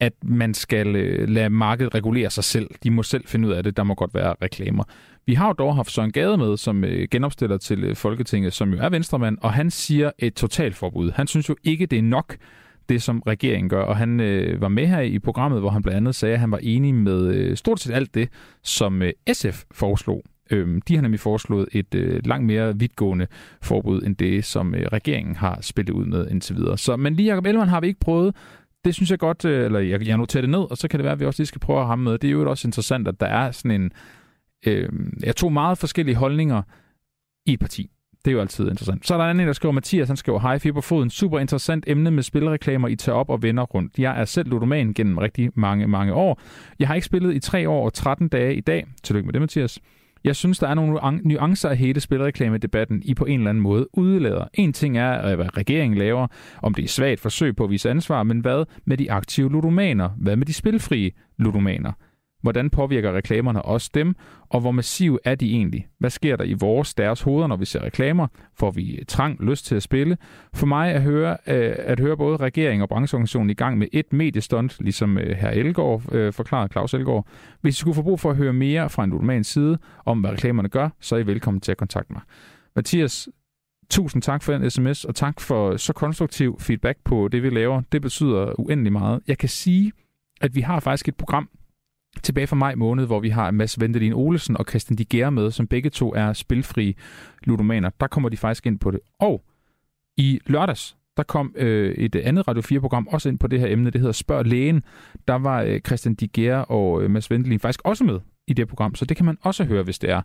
at man skal øh, lade markedet regulere sig selv. De må selv finde ud af det. Der må godt være reklamer. Vi har jo dog haft Søren Gade med, som øh, genopstiller til øh, Folketinget, som jo er venstremand, og han siger et totalforbud. Han synes jo ikke, det er nok, det som regeringen gør, og han øh, var med her i programmet, hvor han blandt andet sagde, at han var enig med øh, stort set alt det, som øh, SF foreslog. Øhm, de har nemlig foreslået et øh, langt mere vidtgående forbud, end det, som øh, regeringen har spillet ud med indtil videre. Så, men lige Jacob Ellemann har vi ikke prøvet. Det synes jeg godt, øh, eller jeg, jeg noterer det ned, og så kan det være, at vi også lige skal prøve at have med. Det er jo også interessant, at der er sådan en... Øh, jeg tog meget forskellige holdninger i et parti. Det er jo altid interessant. Så er der en, der skriver, Mathias, han skriver, hej, Fiber Foden, super interessant emne med spilreklamer, I tager op og vender rundt. Jeg er selv ludoman gennem rigtig mange, mange år. Jeg har ikke spillet i 3 år og 13 dage i dag. Tillykke med det, Mathias. Jeg synes, der er nogle nuancer af hele spilreklamedebatten, I på en eller anden måde udlader. En ting er, øh, hvad regeringen laver, om det er svagt forsøg på at vise ansvar, men hvad med de aktive ludomaner? Hvad med de spilfrie ludomaner? Hvordan påvirker reklamerne os dem, og hvor massiv er de egentlig? Hvad sker der i vores, deres hoveder, når vi ser reklamer? Får vi eh, trang, lyst til at spille? For mig at høre, øh, at høre både regering og brancheorganisationen i gang med et mediestunt, ligesom eh, øh, her Elgård øh, forklarede Claus Elgård. Hvis I skulle få brug for at høre mere fra en ludomans side om, hvad reklamerne gør, så er I velkommen til at kontakte mig. Mathias, tusind tak for den sms, og tak for så konstruktiv feedback på det, vi laver. Det betyder uendelig meget. Jeg kan sige, at vi har faktisk et program, tilbage fra maj måned, hvor vi har Mads Vendelin Olesen og Christian Diger med, som begge to er spilfri ludomaner. Der kommer de faktisk ind på det. Og i lørdags, der kom øh, et andet Radio 4-program også ind på det her emne, det hedder Spørg Lægen. Der var øh, Christian Diger og øh, Mads Vendelin faktisk også med i det program, så det kan man også høre, hvis det er,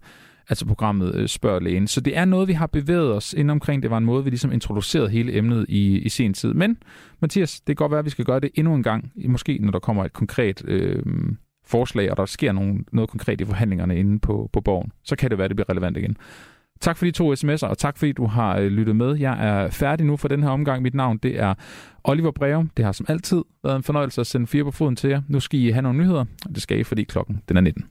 altså programmet øh, Spørg Lægen. Så det er noget, vi har bevæget os ind omkring. Det var en måde, vi ligesom introducerede hele emnet i, i sen tid. Men Mathias, det kan godt være, at vi skal gøre det endnu en gang, måske når der kommer et konkret øh, forslag, og der sker nogen, noget konkret i forhandlingerne inde på, på borgen. Så kan det være, at det bliver relevant igen. Tak for de to sms'er, og tak fordi du har øh, lyttet med. Jeg er færdig nu for den her omgang. Mit navn det er Oliver Breum. Det har som altid været en fornøjelse at sende fire på foden til jer. Nu skal I have nogle nyheder, og det skal I, fordi klokken den er 19.